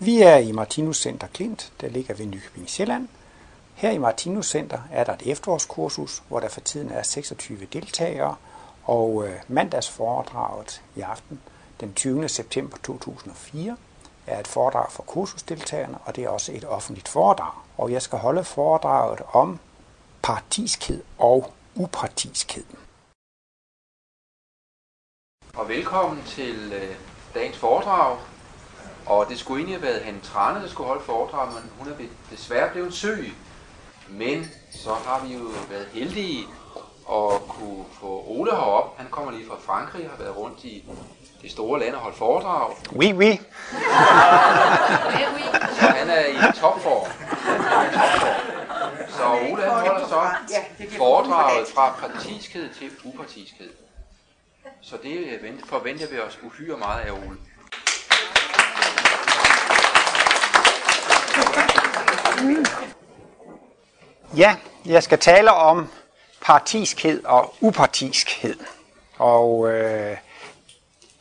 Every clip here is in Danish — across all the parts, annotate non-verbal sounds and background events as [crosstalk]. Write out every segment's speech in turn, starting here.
Vi er i Martinus Center Klint, der ligger ved Nykøbing Sjælland. Her i Martinus Center er der et efterårskursus, hvor der for tiden er 26 deltagere, og øh, mandagsforedraget i aften, den 20. september 2004, er et foredrag for kursusdeltagerne, og det er også et offentligt foredrag. Og jeg skal holde foredraget om partiskhed og upartiskhed. Og velkommen til øh, dagens foredrag. Og det skulle egentlig have været Hanne Trane, der skulle holde foredrag, men hun er desværre blevet syg. Men så har vi jo været heldige at kunne få Ole herop. Han kommer lige fra Frankrig og har været rundt i det store land og holdt foredrag. Oui, oui. Så han er i topform. Så Ole han holder så foredraget fra partiskhed til upartiskhed. Så det forventer vi os uhyre meget af Ole. Ja, jeg skal tale om partiskhed og upartiskhed. Og øh,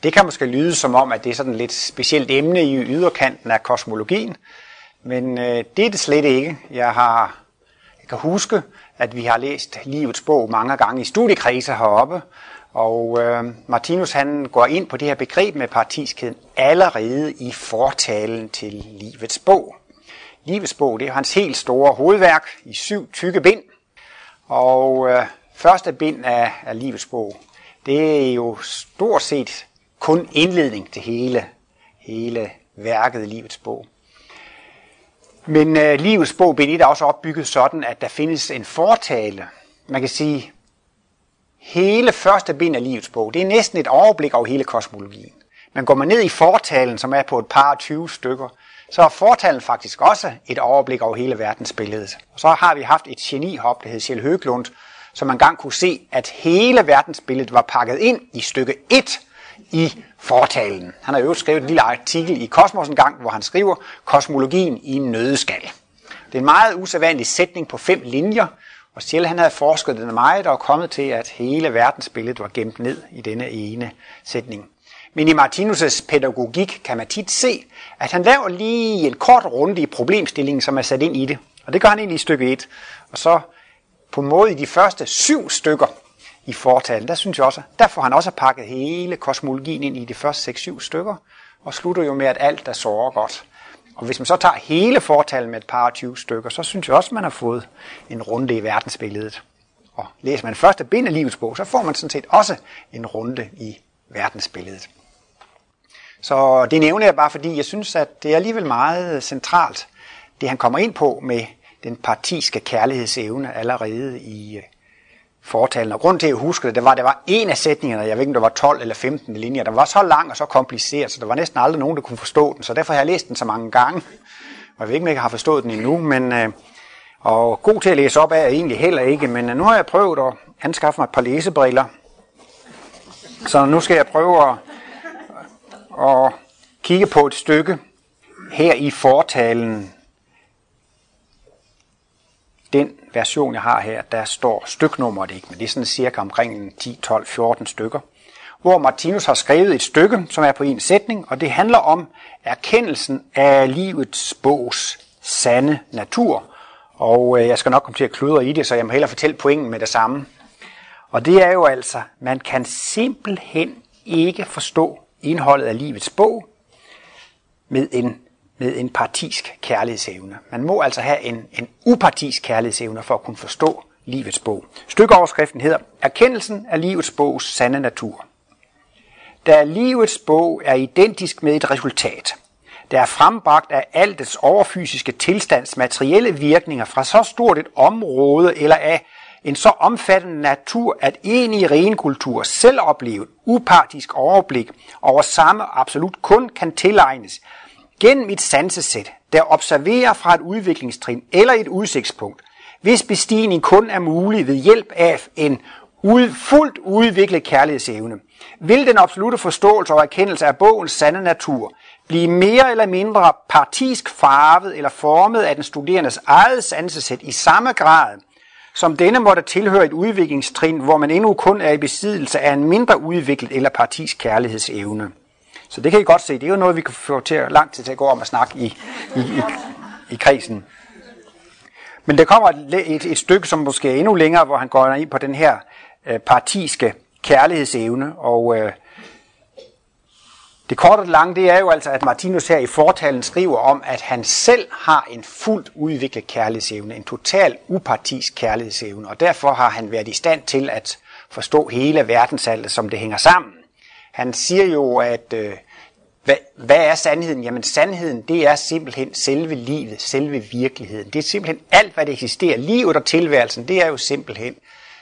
det kan måske lyde som om, at det er sådan et lidt specielt emne i yderkanten af kosmologien, men øh, det er det slet ikke. Jeg har jeg kan huske, at vi har læst livets bog mange gange i studiekredse heroppe, og øh, Martinus han går ind på det her begreb med partiskheden allerede i fortalen til livets bog. Livets bog, det er hans helt store hovedværk i syv tykke bind. Og øh, første bind af, af livets bog, det er jo stort set kun indledning til hele, hele værket livets bog. Men øh, livets bog bind 1 er også opbygget sådan, at der findes en fortale. Man kan sige, hele første bind af livets bog, det er næsten et overblik over hele kosmologien. Men går man ned i fortalen, som er på et par 20 stykker, så er fortalen faktisk også et overblik over hele verdensbilledet. Og så har vi haft et genihop, der hed Kjell Høglund, som man gang kunne se, at hele verdensbilledet var pakket ind i stykke 1 i fortalen. Han har jo skrevet en lille artikel i Kosmos en gang, hvor han skriver kosmologien i en nødeskal. Det er en meget usædvanlig sætning på fem linjer, og Sjæl han havde forsket den meget og kommet til, at hele verdensbilledet var gemt ned i denne ene sætning. Men i Martinus' pædagogik kan man tit se, at han laver lige en kort runde i problemstillingen, som er sat ind i det. Og det gør han egentlig i stykke 1. Og så på en måde i de første syv stykker i fortalen, der synes jeg også, der får han også pakket hele kosmologien ind i de første 6-7 stykker, og slutter jo med, at alt er så godt. Og hvis man så tager hele fortalen med et par 20 stykker, så synes jeg også, man har fået en runde i verdensbilledet. Og læser man første bind af livets bog, så får man sådan set også en runde i verdensbilledet. Så det nævner jeg bare, fordi jeg synes, at det er alligevel meget centralt, det han kommer ind på med den partiske kærlighedsevne allerede i øh, fortalen. Og grund til, at jeg husker det, det var, at det var en af sætningerne, jeg ved ikke, om det var 12 eller 15 linjer, der var så lang og så kompliceret, så der var næsten aldrig nogen, der kunne forstå den. Så derfor har jeg læst den så mange gange. Og jeg ved ikke, om jeg har forstået den endnu, men øh, og god til at læse op er jeg egentlig heller ikke, men øh, nu har jeg prøvet at anskaffe mig et par læsebriller. Så nu skal jeg prøve at og kigge på et stykke her i fortalen. Den version, jeg har her, der står styknummeret ikke, men det er sådan cirka omkring 10, 12, 14 stykker, hvor Martinus har skrevet et stykke, som er på en sætning, og det handler om erkendelsen af livets bogs sande natur. Og øh, jeg skal nok komme til at kludre i det, så jeg må hellere fortælle pointen med det samme. Og det er jo altså, man kan simpelthen ikke forstå indholdet af livets bog med en, med en partisk kærlighedsevne. Man må altså have en, en upartisk kærlighedsevne for at kunne forstå livets bog. Stykoverskriften hedder Erkendelsen af livets bogs sande natur. Da livets bog er identisk med et resultat, der er frembragt af altets overfysiske tilstands materielle virkninger fra så stort et område eller af en så omfattende natur, at en i ren kultur selv oplevet upartisk overblik over samme absolut kun kan tilegnes gennem et sansesæt, der observerer fra et udviklingstrin eller et udsigtspunkt, hvis bestigning kun er mulig ved hjælp af en ud, fuldt udviklet kærlighedsevne, vil den absolute forståelse og erkendelse af bogens sande natur blive mere eller mindre partisk farvet eller formet af den studerendes eget sansesæt i samme grad, som denne måtte tilhøre et udviklingstrin, hvor man endnu kun er i besiddelse af en mindre udviklet eller partisk kærlighedsevne. Så det kan I godt se. Det er jo noget, vi kan få til lang tid til at gå om at snakke i, i, i, i kredsen. Men der kommer et, et, et stykke, som måske er endnu længere, hvor han går ind på den her øh, partiske kærlighedsevne. Og øh, det korte og lange, det er jo altså, at Martinus her i fortalen skriver om, at han selv har en fuldt udviklet kærlighedsevne, en total upartisk kærlighedsevne, og derfor har han været i stand til at forstå hele verdensaldet, som det hænger sammen. Han siger jo, at øh, hvad, hvad er sandheden? Jamen sandheden, det er simpelthen selve livet, selve virkeligheden. Det er simpelthen alt, hvad der eksisterer. Livet og tilværelsen, det er jo simpelthen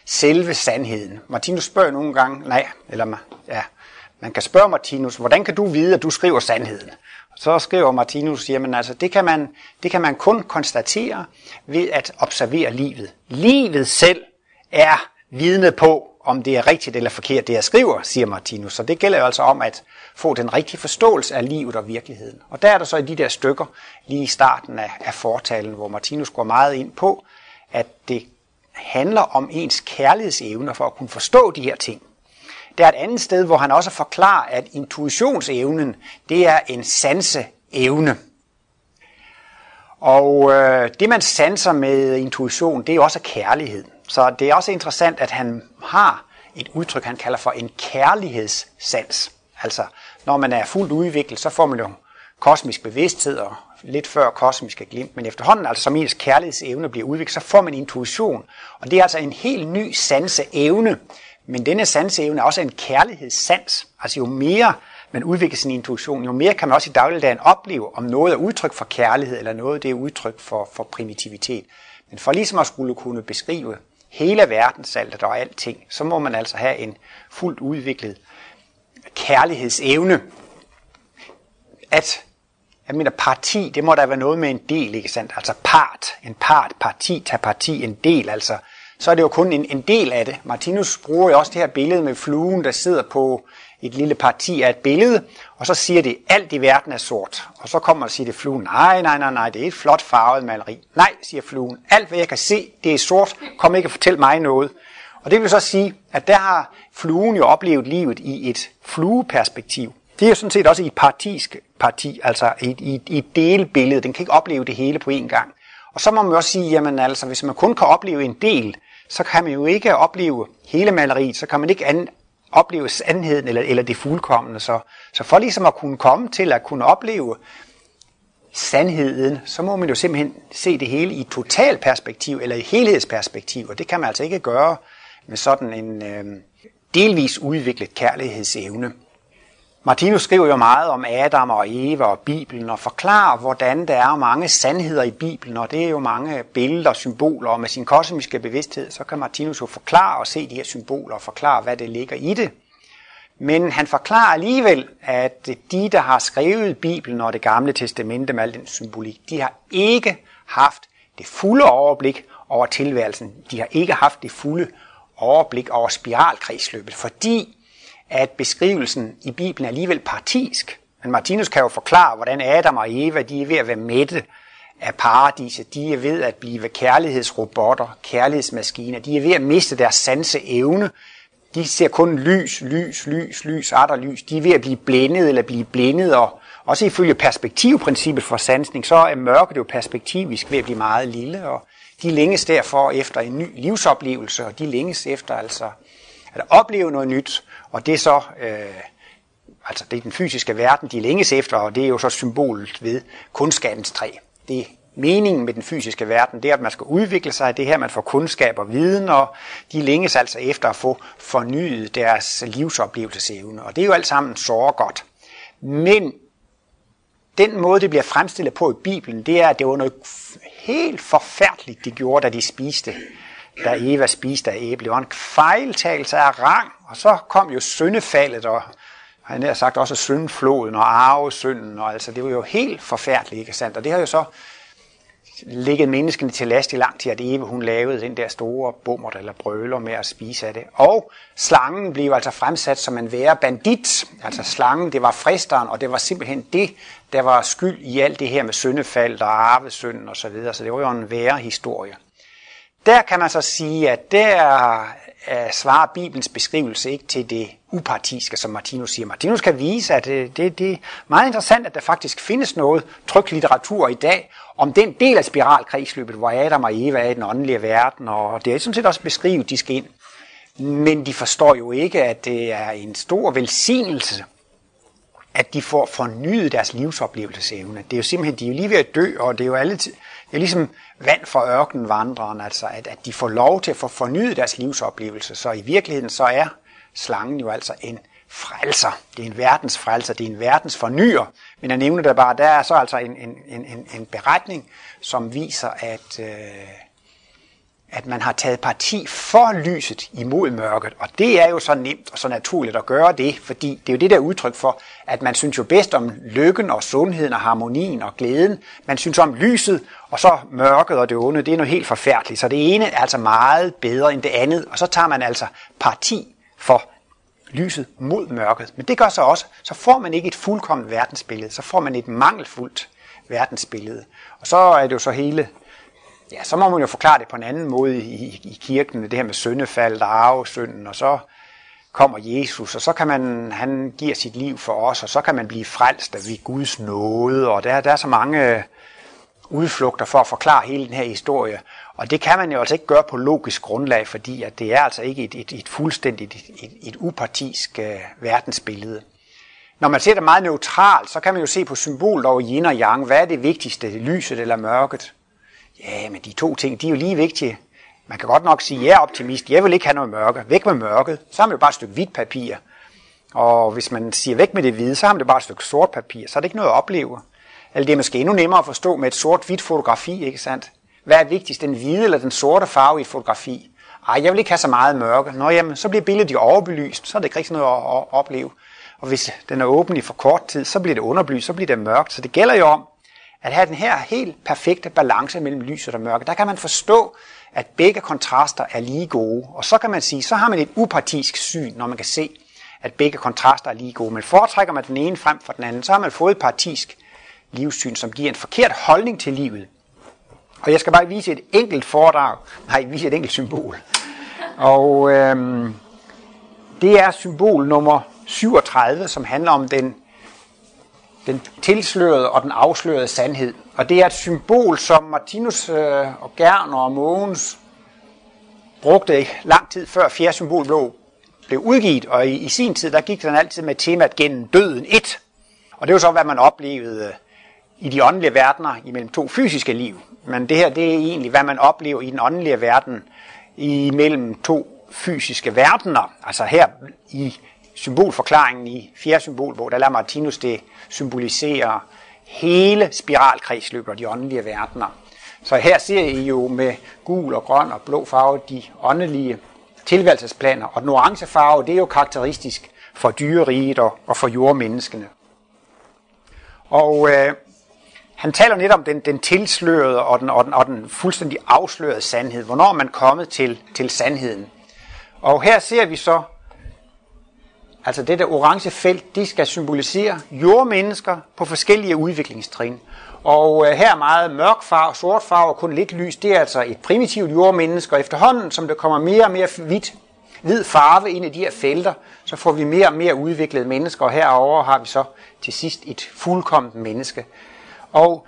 selve sandheden. Martinus spørger nogle gange, nej, eller ja, man kan spørge Martinus, hvordan kan du vide, at du skriver sandheden? Så skriver Martinus, jamen altså, det kan, man, det kan man kun konstatere ved at observere livet. Livet selv er vidne på, om det er rigtigt eller forkert, det jeg skriver, siger Martinus. Så det gælder jo altså om at få den rigtige forståelse af livet og virkeligheden. Og der er der så i de der stykker, lige i starten af, af fortalen, hvor Martinus går meget ind på, at det handler om ens kærlighedsevner for at kunne forstå de her ting. Der er et andet sted, hvor han også forklarer, at intuitionsevnen, det er en sanseevne. Og øh, det man sanser med intuition, det er også kærlighed. Så det er også interessant, at han har et udtryk, han kalder for en kærlighedssans. Altså, når man er fuldt udviklet, så får man jo kosmisk bevidsthed og lidt før kosmiske glimt, men efterhånden, altså som ens kærlighedsevne bliver udviklet, så får man intuition. Og det er altså en helt ny sanseevne, men denne sanseevne er også en kærlighedssans. Altså jo mere man udvikler sin intuition, jo mere kan man også i dagligdagen opleve, om noget er udtryk for kærlighed, eller noget det er udtryk for, for primitivitet. Men for ligesom at skulle kunne beskrive hele verdensaltet og alting, så må man altså have en fuldt udviklet kærlighedsevne. At, jeg mener parti, det må der være noget med en del, ikke sandt? Altså part, en part, parti, tage parti, en del, altså så er det jo kun en, en del af det. Martinus bruger jo også det her billede med fluen, der sidder på et lille parti af et billede, og så siger det, alt i verden er sort. Og så kommer og siger det fluen, nej, nej, nej, nej, det er et flot farvet maleri. Nej, siger fluen, alt hvad jeg kan se, det er sort, kom ikke og fortæl mig noget. Og det vil så sige, at der har fluen jo oplevet livet i et flueperspektiv. Det er jo sådan set også i et partisk parti, altså i et, i, i et delbillede. Den kan ikke opleve det hele på én gang. Og så må man også sige, jamen altså, hvis man kun kan opleve en del, så kan man jo ikke opleve hele maleriet, så kan man ikke an, opleve sandheden eller, eller det fuldkommende. Så, så for ligesom at kunne komme til at kunne opleve sandheden, så må man jo simpelthen se det hele i total totalperspektiv eller i helhedsperspektiv, og det kan man altså ikke gøre med sådan en øh, delvis udviklet kærlighedsevne. Martinus skriver jo meget om Adam og Eva og Bibelen og forklarer, hvordan der er mange sandheder i Bibelen, og det er jo mange billeder og symboler, og med sin kosmiske bevidsthed, så kan Martinus jo forklare og se de her symboler og forklare, hvad det ligger i det. Men han forklarer alligevel, at de, der har skrevet Bibelen og det gamle testamente med al den symbolik, de har ikke haft det fulde overblik over tilværelsen. De har ikke haft det fulde overblik over spiralkredsløbet, fordi at beskrivelsen i Bibelen er alligevel partisk. Men Martinus kan jo forklare, hvordan Adam og Eva de er ved at være mætte af paradiset. De er ved at blive kærlighedsrobotter, kærlighedsmaskiner. De er ved at miste deres sanse evne. De ser kun lys, lys, lys, lys, atter lys. De er ved at blive blændet eller blive blændet. Og også ifølge perspektivprincippet for sansning, så er mørket jo perspektivisk ved at blive meget lille. Og de længes derfor efter en ny livsoplevelse, og de længes efter altså at opleve noget nyt. Og det er så, øh, altså det er den fysiske verden, de længes efter, og det er jo så symbolet ved kundskabens træ. Det er meningen med den fysiske verden, det er, at man skal udvikle sig, det her, man får kundskab og viden, og de længes altså efter at få fornyet deres livsoplevelsesevne. Og det er jo alt sammen så godt. Men den måde, det bliver fremstillet på i Bibelen, det er, at det var noget helt forfærdeligt, de gjorde, da de spiste da Eva spiste af æble. Det var en fejltagelse af rang, og så kom jo syndefaldet, og han har sagt også syndfloden og arvesynden, og altså det var jo helt forfærdeligt, ikke sandt? Og det har jo så ligget menneskene til last i lang tid, at Eva hun lavede den der store bummer eller brøler med at spise af det. Og slangen blev altså fremsat som en værre bandit. Altså slangen, det var fristeren, og det var simpelthen det, der var skyld i alt det her med syndefald og arvesynden osv. Så, videre. så det var jo en værre historie. Der kan man så sige, at der svarer Bibelens beskrivelse ikke til det upartiske, som Martinus siger. Martinus kan vise, at det, det, det er meget interessant, at der faktisk findes noget trygt litteratur i dag om den del af spiralkredsløbet, hvor Adam og Eva er i den åndelige verden, og det er sådan set også beskrivet, de skal ind. Men de forstår jo ikke, at det er en stor velsignelse, at de får fornyet deres livsoplevelsesevne. Det er jo simpelthen, de er jo lige ved at dø, og det er jo alle, det er ligesom vand fra ørkenvandreren, altså at, at de får lov til at få fornyet deres livsoplevelse. Så i virkeligheden så er slangen jo altså en frelser. Det er en verdens frelser, det er en verdens fornyer. Men jeg nævner det bare, der er så altså en, en, en, en beretning, som viser, at, øh, at man har taget parti for lyset imod mørket. Og det er jo så nemt og så naturligt at gøre det, fordi det er jo det der udtryk for, at man synes jo bedst om lykken og sundheden og harmonien og glæden. Man synes om lyset, og så mørket og det onde, det er noget helt forfærdeligt. Så det ene er altså meget bedre end det andet, og så tager man altså parti for lyset mod mørket. Men det gør så også, så får man ikke et fuldkomment verdensbillede, så får man et mangelfuldt verdensbillede. Og så er det jo så hele, ja, så må man jo forklare det på en anden måde i, i kirken, det her med syndefald og arvesynden, og så kommer Jesus, og så kan man, han giver sit liv for os, og så kan man blive frelst af ved Guds nåde, og der, der er så mange udflugter for at forklare hele den her historie. Og det kan man jo altså ikke gøre på logisk grundlag, fordi at det er altså ikke et, et, et fuldstændigt, et, et, et upartisk uh, verdensbillede. Når man ser det meget neutralt, så kan man jo se på symbolet over yin og yang. Hvad er det vigtigste, lyset eller mørket? Ja, men de to ting, de er jo lige vigtige. Man kan godt nok sige, at jeg er optimist, jeg vil ikke have noget mørke. Væk med mørket, så har man jo bare et stykke hvidt papir. Og hvis man siger væk med det hvide, så har man det bare et stykke sort papir, så er det ikke noget at opleve. Eller det er måske endnu nemmere at forstå med et sort-hvidt fotografi, ikke sandt? Hvad er vigtigst, den hvide eller den sorte farve i et fotografi? Ej, jeg vil ikke have så meget mørke. Nå jamen, så bliver billedet jo overbelyst, så er det ikke rigtig noget at opleve. Og hvis den er åben i for kort tid, så bliver det underbelyst, så bliver det mørkt. Så det gælder jo om at have den her helt perfekte balance mellem lys og mørke. Der kan man forstå, at begge kontraster er lige gode. Og så kan man sige, så har man et upartisk syn, når man kan se, at begge kontraster er lige gode. Men foretrækker man den ene frem for den anden, så har man fået et partisk livssyn, som giver en forkert holdning til livet. Og jeg skal bare vise et enkelt foredrag, nej, vise et enkelt symbol. Og øhm, det er symbol nummer 37, som handler om den, den tilslørede og den afslørede sandhed. Og det er et symbol, som Martinus øh, og Gerner og Mogens brugte lang tid før fjerde symbol blev, blev udgivet. Og i, i sin tid, der gik den altid med temaet gennem døden et. Og det var så, hvad man oplevede øh, i de åndelige verdener imellem to fysiske liv. Men det her, det er egentlig, hvad man oplever i den åndelige verden imellem to fysiske verdener. Altså her i symbolforklaringen i fjerde symbolbog, der lader Martinus det symboliserer hele spiralkredsløbet og de åndelige verdener. Så her ser I jo med gul og grøn og blå farve de åndelige tilværelsesplaner, og den orange farve, det er jo karakteristisk for dyreriget og, og for jordmenneskene. Og øh, han taler lidt om den, den tilslørede og den, og, den, og den fuldstændig afslørede sandhed. Hvornår er man kommet til, til sandheden? Og her ser vi så, altså det der orange felt, de skal symbolisere jordmennesker på forskellige udviklingstrin. Og øh, her meget mørk farve, sort farve og kun lidt lys. Det er altså et primitivt jordmenneske, og efterhånden, som der kommer mere og mere hvidt, hvid farve ind i de her felter, så får vi mere og mere udviklede mennesker, og herover har vi så til sidst et fuldkomment menneske, og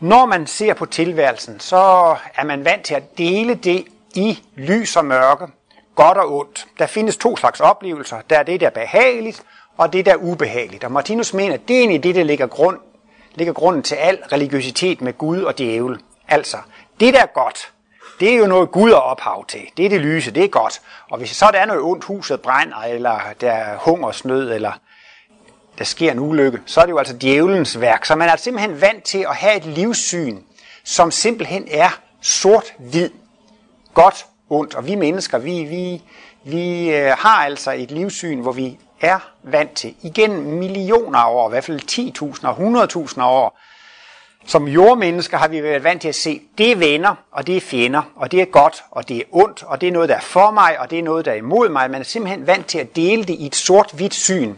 når man ser på tilværelsen, så er man vant til at dele det i lys og mørke, godt og ondt. Der findes to slags oplevelser. Der er det, der er behageligt, og det, der er ubehageligt. Og Martinus mener, at det er egentlig det, der ligger, grund, ligger grunden til al religiøsitet med Gud og djævel. Altså, det, der er godt, det er jo noget Gud er ophav til. Det er det lyse, det er godt. Og hvis så der er noget ondt, huset brænder, eller der er hungersnød, eller der sker en ulykke, så er det jo altså djævelens værk. Så man er simpelthen vant til at have et livssyn, som simpelthen er sort-hvid, godt, ondt. Og vi mennesker, vi, vi, vi øh, har altså et livssyn, hvor vi er vant til, igen millioner af år, i hvert fald 10.000 og 100.000 år, som jordmennesker har vi været vant til at se, det er venner, og det er fjender, og det er godt, og det er ondt, og det er noget, der er for mig, og det er noget, der er imod mig. Man er simpelthen vant til at dele det i et sort-hvidt syn.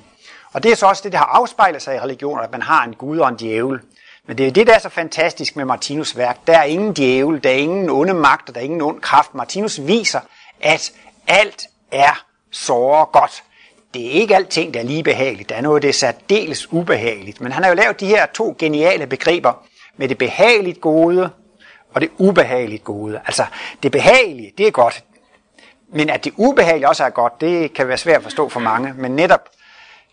Og det er så også det, der har afspejlet sig i religioner, at man har en gud og en djævel. Men det er det, der er så fantastisk med Martinus værk. Der er ingen djævel, der er ingen onde magter, der er ingen ond kraft. Martinus viser, at alt er såre godt. Det er ikke alting, der er lige behageligt. Der er noget, det er særdeles ubehageligt. Men han har jo lavet de her to geniale begreber med det behageligt gode og det ubehageligt gode. Altså, det behagelige, det er godt. Men at det ubehagelige også er godt, det kan være svært at forstå for mange. Men netop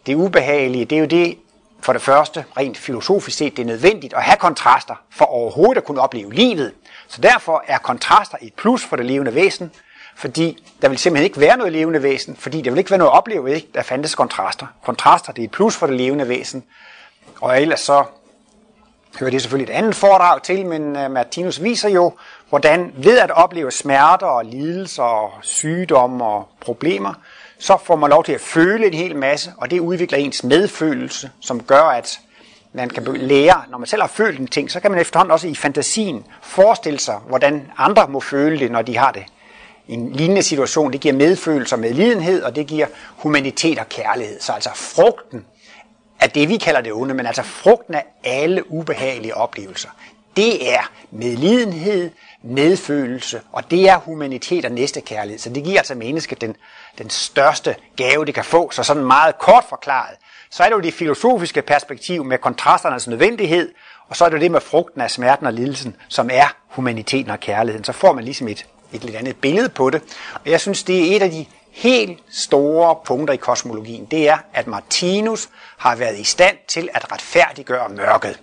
det ubehagelige, det er jo det, for det første, rent filosofisk set, det er nødvendigt at have kontraster for overhovedet at kunne opleve livet. Så derfor er kontraster et plus for det levende væsen, fordi der vil simpelthen ikke være noget levende væsen, fordi der vil ikke være noget at opleve, ikke? der fandtes kontraster. Kontraster, det er et plus for det levende væsen. Og ellers så hører det selvfølgelig et andet foredrag til, men øh, Martinus viser jo, hvordan ved at opleve smerter og lidelser og sygdomme og problemer, så får man lov til at føle en hel masse, og det udvikler ens medfølelse, som gør, at man kan lære, når man selv har følt en ting, så kan man efterhånden også i fantasien forestille sig, hvordan andre må føle det, når de har det. I en lignende situation, det giver medfølelse med lidenhed, og det giver humanitet og kærlighed. Så altså frugten af det, vi kalder det onde, men altså frugten af alle ubehagelige oplevelser, det er medlidenhed, medfølelse, og det er humanitet og næstekærlighed. Så det giver altså mennesket den, den største gave, det kan få. Så sådan meget kort forklaret, så er det jo det filosofiske perspektiv med kontrasternes nødvendighed, og så er det jo det med frugten af smerten og lidelsen, som er humaniteten og kærligheden. Så får man ligesom et, et lidt andet billede på det. Og jeg synes, det er et af de helt store punkter i kosmologien. Det er, at Martinus har været i stand til at retfærdiggøre mørket.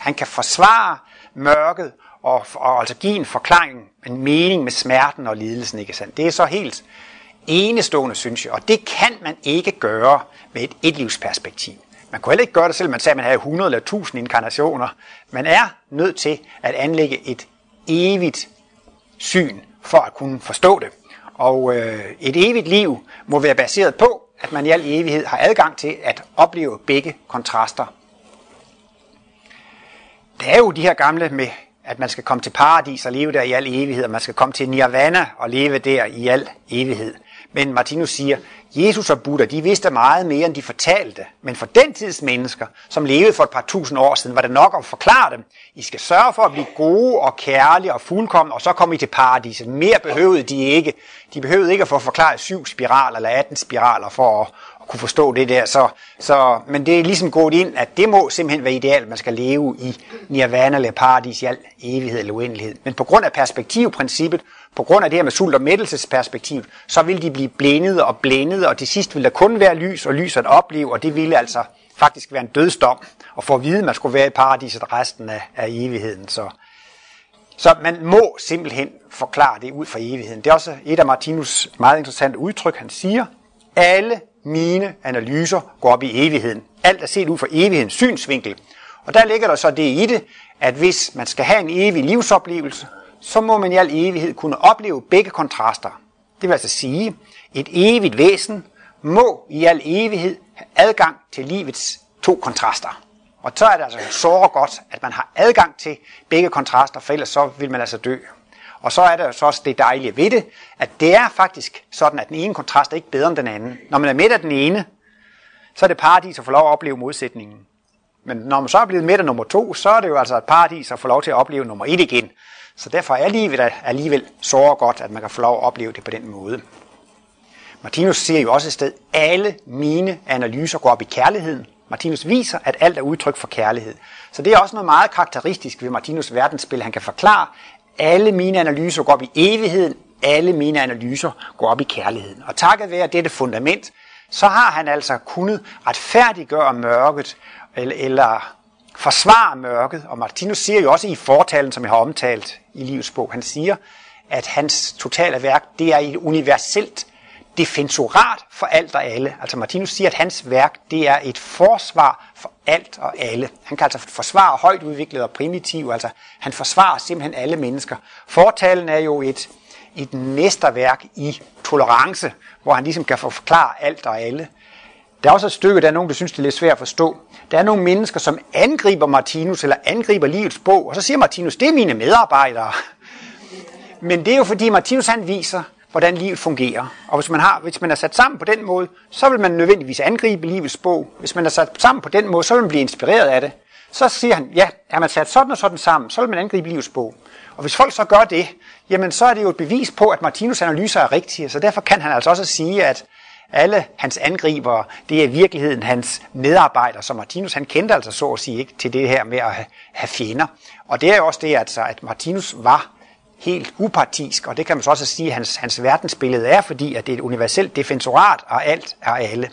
Han kan forsvare mørket og, og altså give en forklaring, en mening med smerten og lidelsen. Ikke sandt? Det er så helt enestående, synes jeg. Og det kan man ikke gøre med et etlivsperspektiv. Man kunne heller ikke gøre det, selvom man sagde, at man havde 100 eller 1000 inkarnationer. Man er nødt til at anlægge et evigt syn for at kunne forstå det. Og øh, et evigt liv må være baseret på, at man i al evighed har adgang til at opleve begge kontraster. Der er jo de her gamle med, at man skal komme til paradis og leve der i al evighed, og man skal komme til nirvana og leve der i al evighed. Men Martinus siger, Jesus og Buddha, de vidste meget mere, end de fortalte. Men for den tids mennesker, som levede for et par tusind år siden, var det nok at forklare dem. I skal sørge for at blive gode og kærlige og fuldkomne, og så kommer I til paradiset. Mere behøvede de ikke. De behøvede ikke at få forklaret syv spiraler eller 18 spiraler for at kunne forstå det der. Så, så, men det er ligesom gået ind, at det må simpelthen være ideelt, man skal leve i nirvana eller paradis i al evighed eller uendelighed. Men på grund af perspektivprincippet, på grund af det her med sult- og mættelsesperspektiv, så vil de blive blændet og blændet, og til sidst vil der kun være lys og lys at opleve, og det ville altså faktisk være en dødsdom, og få at vide, at man skulle være i paradiset resten af, af evigheden. Så, så man må simpelthen forklare det ud fra evigheden. Det er også et af Martinus meget interessante udtryk, han siger, alle mine analyser går op i evigheden. Alt er set ud fra evighedens synsvinkel. Og der ligger der så det i det, at hvis man skal have en evig livsoplevelse, så må man i al evighed kunne opleve begge kontraster. Det vil altså sige, et evigt væsen må i al evighed have adgang til livets to kontraster. Og så er det altså så godt, at man har adgang til begge kontraster, for ellers så vil man altså dø. Og så er der så også det dejlige ved det, at det er faktisk sådan, at den ene kontrast er ikke bedre end den anden. Når man er midt af den ene, så er det paradis at få lov at opleve modsætningen. Men når man så er blevet midt af nummer to, så er det jo altså et paradis at få lov til at opleve nummer et igen. Så derfor er livet alligevel så godt, at man kan få lov at opleve det på den måde. Martinus siger jo også et sted, alle mine analyser går op i kærligheden. Martinus viser, at alt er udtryk for kærlighed. Så det er også noget meget karakteristisk ved Martinus verdensspil. Han kan forklare, alle mine analyser går op i evigheden, alle mine analyser går op i kærligheden. Og takket være dette fundament, så har han altså kunnet retfærdiggøre mørket, eller, eller forsvare mørket. Og Martinus siger jo også i fortalen, som jeg har omtalt i livets bog, han siger, at hans totale værk, det er et universelt defensorat for alt og alle. Altså Martinus siger, at hans værk, det er et forsvar alt og alle. Han kan altså forsvare højt udviklet og primitiv, altså han forsvarer simpelthen alle mennesker. Fortalen er jo et, et mesterværk i tolerance, hvor han ligesom kan forklare alt og alle. Der er også et stykke, der er nogen, der synes, det er lidt svært at forstå. Der er nogle mennesker, som angriber Martinus, eller angriber livets bog, og så siger Martinus, det er mine medarbejdere. Men det er jo fordi Martinus han viser, hvordan livet fungerer. Og hvis man, har, hvis man er sat sammen på den måde, så vil man nødvendigvis angribe livets bog. Hvis man er sat sammen på den måde, så vil man blive inspireret af det. så siger han, ja, er man sat sådan og sådan sammen, så vil man angribe livets bog. Og hvis folk så gør det, jamen så er det jo et bevis på, at Martinus analyser er rigtige, så derfor kan han altså også sige, at alle hans angriber, det er i virkeligheden hans medarbejdere, som Martinus han kendte altså så at sige ikke til det her med at have fjender. Og det er jo også det, altså, at Martinus var helt upartisk, og det kan man så også sige, at hans, hans verdensbillede er, fordi at det er et universelt defensorat, og alt er alle.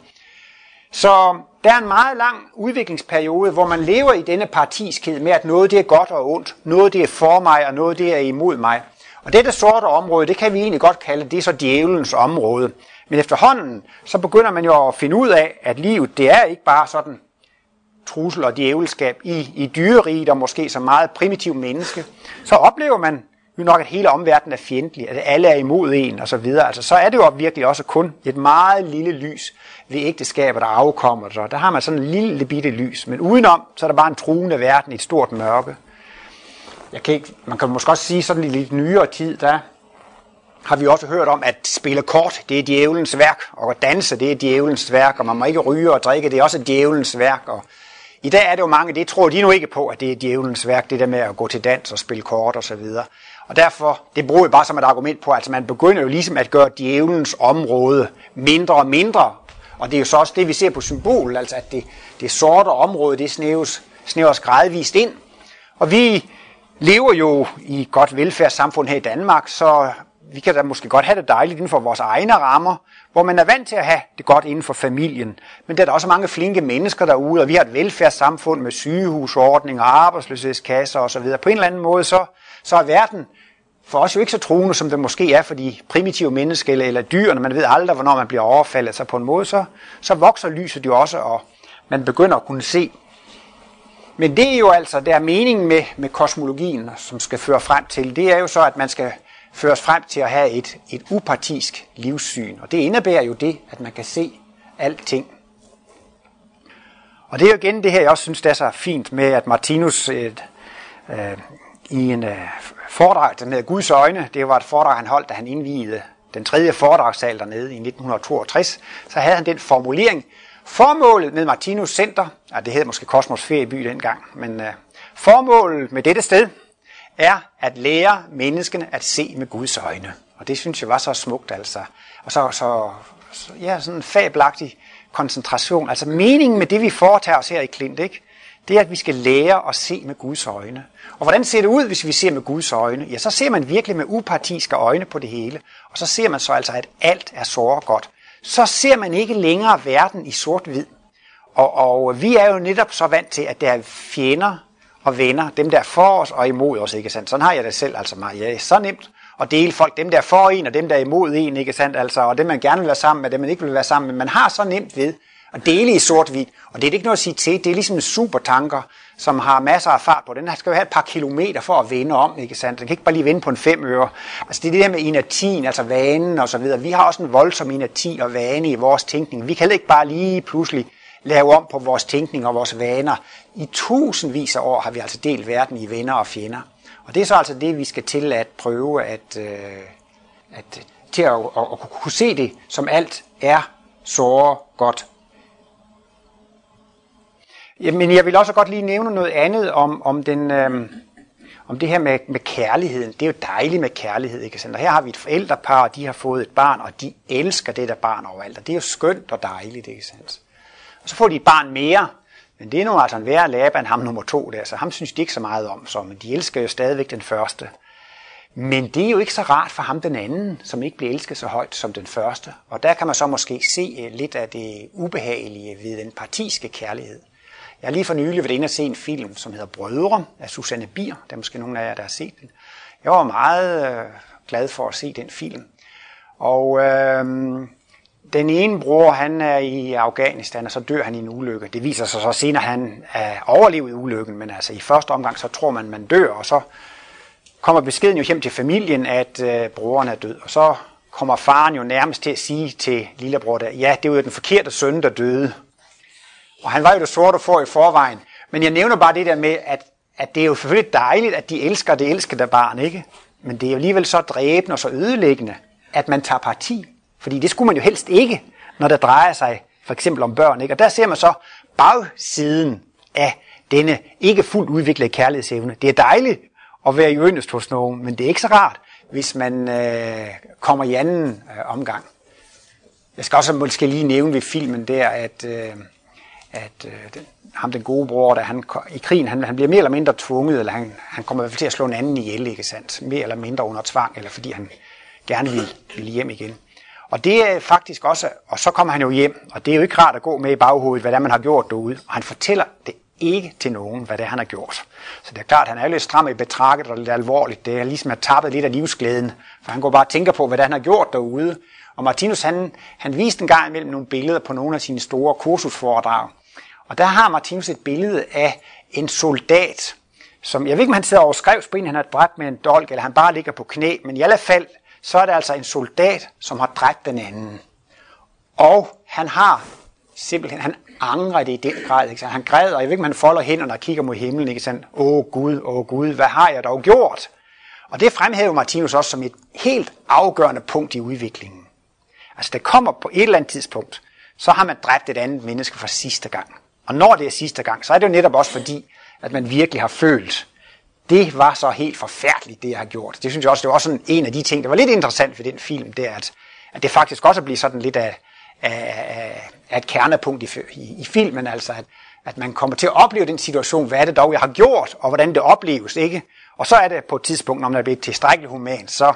Så der er en meget lang udviklingsperiode, hvor man lever i denne partiskhed med, at noget det er godt og ondt, noget det er for mig, og noget det er imod mig. Og dette sorte område, det kan vi egentlig godt kalde, det er så djævelens område. Men efterhånden, så begynder man jo at finde ud af, at livet, det er ikke bare sådan trussel og djævelskab i, i dyreriget og måske som meget primitiv menneske. Så oplever man jo nok, at hele omverdenen er fjendtlig, at alle er imod en og så videre. Altså, så er det jo virkelig også kun et meget lille lys ved ægteskaber, der afkommer. Så der har man sådan en lille bitte lys, men udenom, så er der bare en truende verden i et stort mørke. Jeg kan ikke, man kan måske også sige sådan i lidt nyere tid, der har vi også hørt om, at spille kort, det er djævelens værk, og at danse, det er djævelens værk, og man må ikke ryge og drikke, det er også djævelens værk. Og I dag er det jo mange, det tror de nu ikke på, at det er djævelens værk, det der med at gå til dans og spille kort og så videre. Og derfor, det bruger jeg bare som et argument på, at altså man begynder jo ligesom at gøre djævelens område mindre og mindre. Og det er jo så også det, vi ser på symbolet, altså at det, det sorte område, det snæves, snæves gradvist ind. Og vi lever jo i et godt velfærdssamfund her i Danmark, så vi kan da måske godt have det dejligt inden for vores egne rammer, hvor man er vant til at have det godt inden for familien. Men der er der også mange flinke mennesker derude, og vi har et velfærdssamfund med sygehusordninger, arbejdsløshedskasser osv. På en eller anden måde, så, så er verden for os jo ikke så truende, som det måske er for de primitive mennesker eller, eller dyrene. Man ved aldrig, hvornår man bliver overfaldet. Så på en måde, så, så vokser lyset jo også, og man begynder at kunne se. Men det er jo altså, der er meningen med, med kosmologien, som skal føre frem til, det er jo så, at man skal føres frem til at have et, et upartisk livssyn. Og det indebærer jo det, at man kan se alting. Og det er jo igen det her, jeg også synes, det er så fint med, at Martinus et, øh, i en øh, foredrag, der hedder Guds øjne, det var et foredrag, han holdt, da han indviede den tredje foredragssal dernede i 1962, så havde han den formulering, formålet med Martinus Center, ja, det hed måske Kosmos Ferieby dengang, men øh, formålet med dette sted, er at lære menneskene at se med Guds øjne. Og det synes jeg var så smukt, altså. Og så, så, så ja, sådan en fabelagtig koncentration. Altså meningen med det, vi foretager os her i Klint, ikke? det er, at vi skal lære at se med Guds øjne. Og hvordan ser det ud, hvis vi ser med Guds øjne? Ja, så ser man virkelig med upartiske øjne på det hele. Og så ser man så altså, at alt er så godt. Så ser man ikke længere verden i sort-hvid. Og, og vi er jo netop så vant til, at der er fjender og venner, dem der for os og imod os, ikke sandt? Sådan har jeg det selv, altså mig. Ja, så nemt at dele folk, dem der for en og dem der er imod en, ikke sandt? Altså, og dem man gerne vil være sammen med, dem man ikke vil være sammen med. Man har så nemt ved at dele i sort-hvid. Og det er ikke noget at sige til, det er ligesom en supertanker, som har masser af fart på. Den skal jo have et par kilometer for at vende om, ikke sandt? Den kan ikke bare lige vende på en fem øre. Altså det er det der med inertien, altså vanen og så videre. Vi har også en voldsom inerti og vane i vores tænkning. Vi kan heller ikke bare lige pludselig lave om på vores tænkning og vores vaner. I tusindvis af år har vi altså delt verden i venner og fjender. Og det er så altså det, vi skal til at prøve at, øh, at til at, at, at kunne se det, som alt er så godt. Men jeg vil også godt lige nævne noget andet om, om, den, øh, om det her med, med kærligheden. Det er jo dejligt med kærlighed, ikke sandt? Her har vi et forældrepar, og de har fået et barn, og de elsker det der barn overalt. Og det er jo skønt og dejligt, ikke sandt? Og så får de et barn mere, men det er nu altså en værre Laban, ham nummer to der, så ham synes de ikke så meget om, så, men de elsker jo stadigvæk den første. Men det er jo ikke så rart for ham den anden, som ikke bliver elsket så højt som den første. Og der kan man så måske se øh, lidt af det ubehagelige ved den partiske kærlighed. Jeg har lige for nylig været inde og se en film, som hedder Brødre af Susanne Bier. Der er måske nogen af jer, der har set den. Jeg var meget øh, glad for at se den film. Og øh, den ene bror, han er i Afghanistan, og så dør han i en ulykke. Det viser sig så senere, at han er overlevet ulykken, men altså i første omgang, så tror man, man dør, og så kommer beskeden jo hjem til familien, at øh, broren er død. Og så kommer faren jo nærmest til at sige til lillebror der, ja, det var jo den forkerte søn, der døde. Og han var jo det sorte for i forvejen. Men jeg nævner bare det der med, at, at det er jo selvfølgelig dejligt, at de elsker det elskede barn, ikke? Men det er jo alligevel så dræbende og så ødelæggende, at man tager parti fordi det skulle man jo helst ikke, når der drejer sig for eksempel om børn. Ikke? Og der ser man så bagsiden af denne ikke fuldt udviklede kærlighedsevne. Det er dejligt at være i yndest hos nogen, men det er ikke så rart, hvis man øh, kommer i anden øh, omgang. Jeg skal også måske lige nævne ved filmen der, at, øh, at øh, den, ham den gode bror, der han, i krigen, han, han bliver mere eller mindre tvunget, eller han, han kommer i hvert fald til at slå en anden ihjel, ikke sandt? Mere eller mindre under tvang, eller fordi han gerne vil, vil hjem igen. Og det er faktisk også, og så kommer han jo hjem, og det er jo ikke rart at gå med i baghovedet, hvad det er, man har gjort derude. Og han fortæller det ikke til nogen, hvad det er, han har gjort. Så det er klart, at han er jo lidt stram i betragtet og lidt alvorligt. Det er ligesom at tappet lidt af livsglæden, for han går bare og tænker på, hvad det er, han har gjort derude. Og Martinus, han, han viste en gang imellem nogle billeder på nogle af sine store kursusforedrag. Og der har Martinus et billede af en soldat, som, jeg ved ikke, om han sidder over en, han har dræbt med en dolk, eller han bare ligger på knæ, men i alle fald, så er det altså en soldat, som har dræbt den anden. Og han har simpelthen, han angrer det i den grad. Ikke? Han græder, jeg ved ikke, om han folder hænderne og kigger mod himlen. Ikke? Sådan, åh Gud, åh Gud, hvad har jeg dog gjort? Og det fremhæver Martinus også som et helt afgørende punkt i udviklingen. Altså, det kommer på et eller andet tidspunkt, så har man dræbt et andet menneske for sidste gang. Og når det er sidste gang, så er det jo netop også fordi, at man virkelig har følt, det var så helt forfærdeligt, det jeg har gjort. Det synes jeg også, det var også sådan en af de ting, der var lidt interessant ved den film, det er, at, at det faktisk også bliver sådan lidt af, af, af et kernepunkt i, i, i filmen, altså at, at man kommer til at opleve den situation, hvad er det dog, jeg har gjort, og hvordan det opleves, ikke? Og så er det på et tidspunkt, når man er blevet tilstrækkeligt human, så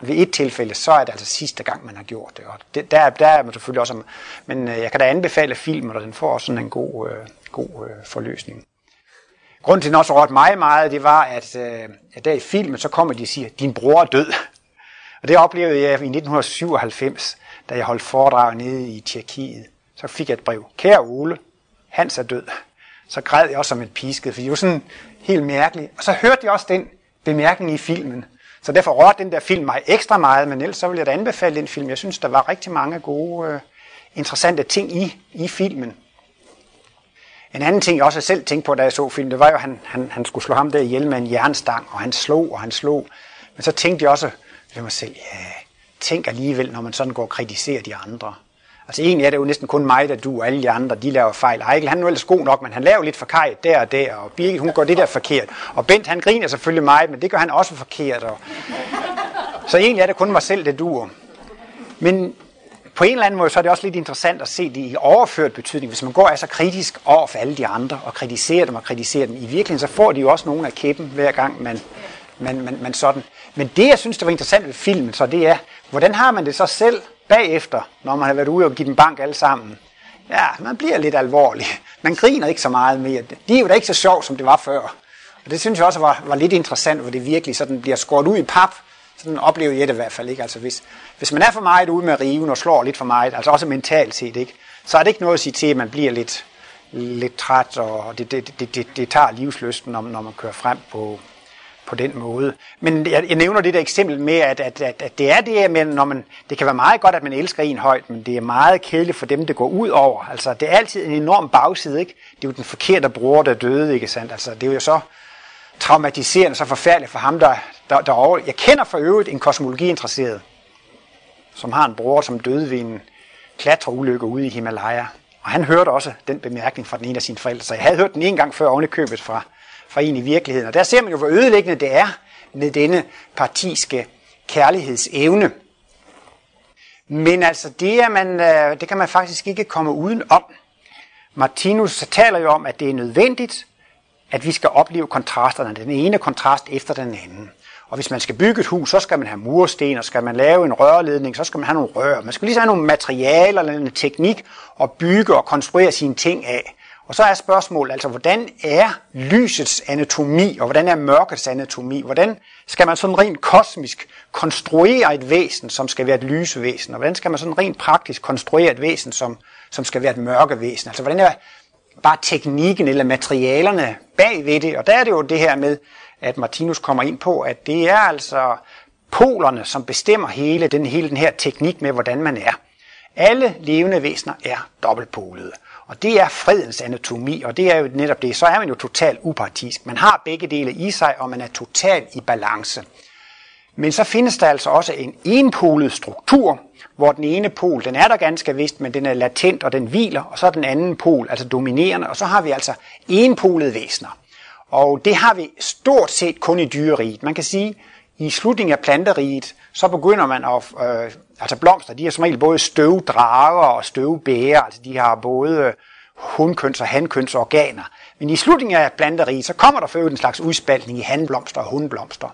ved et tilfælde, så er det altså sidste gang, man har gjort det. Og det, der, der er man selvfølgelig også, men øh, jeg kan da anbefale filmen, og den får også sådan en god, øh, god øh, forløsning. Grunden til, at den også rørte mig meget, det var, at, øh, at der i filmen, så kommer de og siger, din bror er død. Og det oplevede jeg i 1997, da jeg holdt foredrag nede i Tjekkiet. Så fik jeg et brev. Kære Ole, Hans er død. Så græd jeg også som et pisket, for det var sådan helt mærkeligt. Og så hørte jeg også den bemærkning i filmen. Så derfor rørte den der film mig ekstra meget, men ellers så vil jeg da anbefale den film. Jeg synes, der var rigtig mange gode, øh, interessante ting i, i filmen. En anden ting, jeg også selv tænkte på, da jeg så filmen, det var jo, at han, han, han skulle slå ham der ihjel med en jernstang, og han slog, og han slog. Men så tænkte jeg også ved mig selv, ja, tænk alligevel, når man sådan går og kritiserer de andre. Altså egentlig er det jo næsten kun mig, der du og alle de andre, de laver fejl. Ejkel, han er jo ellers god nok, men han laver lidt forkert der og der, og Birgit, hun går det der forkert. Og Bent, han griner selvfølgelig mig, men det gør han også forkert. Og... Så egentlig er det kun mig selv, der duer. Men på en eller anden måde, så er det også lidt interessant at se det i overført betydning. Hvis man går altså kritisk over for alle de andre, og kritiserer dem og kritiserer dem, i virkeligheden, så får de jo også nogle af kæppen, hver gang man, man, man, man sådan. Men det, jeg synes, der var interessant ved filmen, så det er, hvordan har man det så selv bagefter, når man har været ude og give dem bank alle sammen? Ja, man bliver lidt alvorlig. Man griner ikke så meget mere. Det er jo da ikke så sjovt, som det var før. Og det synes jeg også var, var lidt interessant, hvor det virkelig sådan bliver skåret ud i pap. Sådan oplever jeg det i hvert fald ikke. Altså hvis, hvis man er for meget ude med riven og slår lidt for meget, altså også mentalt set, ikke, så er det ikke noget at sige til, at man bliver lidt, lidt træt, og det, det, det, det, det tager livsløsten, når, når man kører frem på, på den måde. Men jeg, jeg nævner det der eksempel med, at, at, at, at det er det, men når man, det kan være meget godt, at man elsker en højt, men det er meget kedeligt for dem, det går ud over. Altså, det er altid en enorm bagside, ikke? Det er jo den forkerte bror, der døde, ikke sandt? Altså, det er jo så traumatiserende, så forfærdeligt for ham, der, der, derovre. Jeg kender for øvrigt en kosmologiinteresseret, som har en bror, som døde ved en klatreulykke ude i Himalaya. Og han hørte også den bemærkning fra den ene af sine forældre. Så jeg havde hørt den en gang før ovenikøbet fra, fra en i virkeligheden. Og der ser man jo, hvor ødelæggende det er med denne partiske kærlighedsevne. Men altså, det, er man, øh, det kan man faktisk ikke komme uden om. Martinus taler jo om, at det er nødvendigt, at vi skal opleve kontrasterne, den ene kontrast efter den anden. Og hvis man skal bygge et hus, så skal man have mursten, og skal man lave en rørledning, så skal man have nogle rør. Man skal lige have nogle materialer eller en teknik at bygge og konstruere sine ting af. Og så er spørgsmålet altså, hvordan er lysets anatomi, og hvordan er mørkets anatomi? Hvordan skal man sådan rent kosmisk konstruere et væsen, som skal være et lysevæsen? Og hvordan skal man sådan rent praktisk konstruere et væsen, som, som skal være et mørkevæsen? Altså, hvordan er bare teknikken eller materialerne bag ved det? Og der er det jo det her med, at Martinus kommer ind på, at det er altså polerne, som bestemmer hele den, hele den her teknik med, hvordan man er. Alle levende væsener er dobbeltpolede. Og det er fredens anatomi, og det er jo netop det. Så er man jo totalt upartisk. Man har begge dele i sig, og man er totalt i balance. Men så findes der altså også en enpolet struktur, hvor den ene pol, den er der ganske vist, men den er latent, og den hviler, og så er den anden pol, altså dominerende, og så har vi altså enpolede væsener. Og det har vi stort set kun i dyreriget. Man kan sige, i slutningen af planteriget, så begynder man at, øh, altså blomster, de har som regel både støvdrager og støvbæger, altså de har både øh, hundkøns og hankøns organer. Men i slutningen af planteriget, så kommer der for en slags udspaltning i handblomster og hundblomster.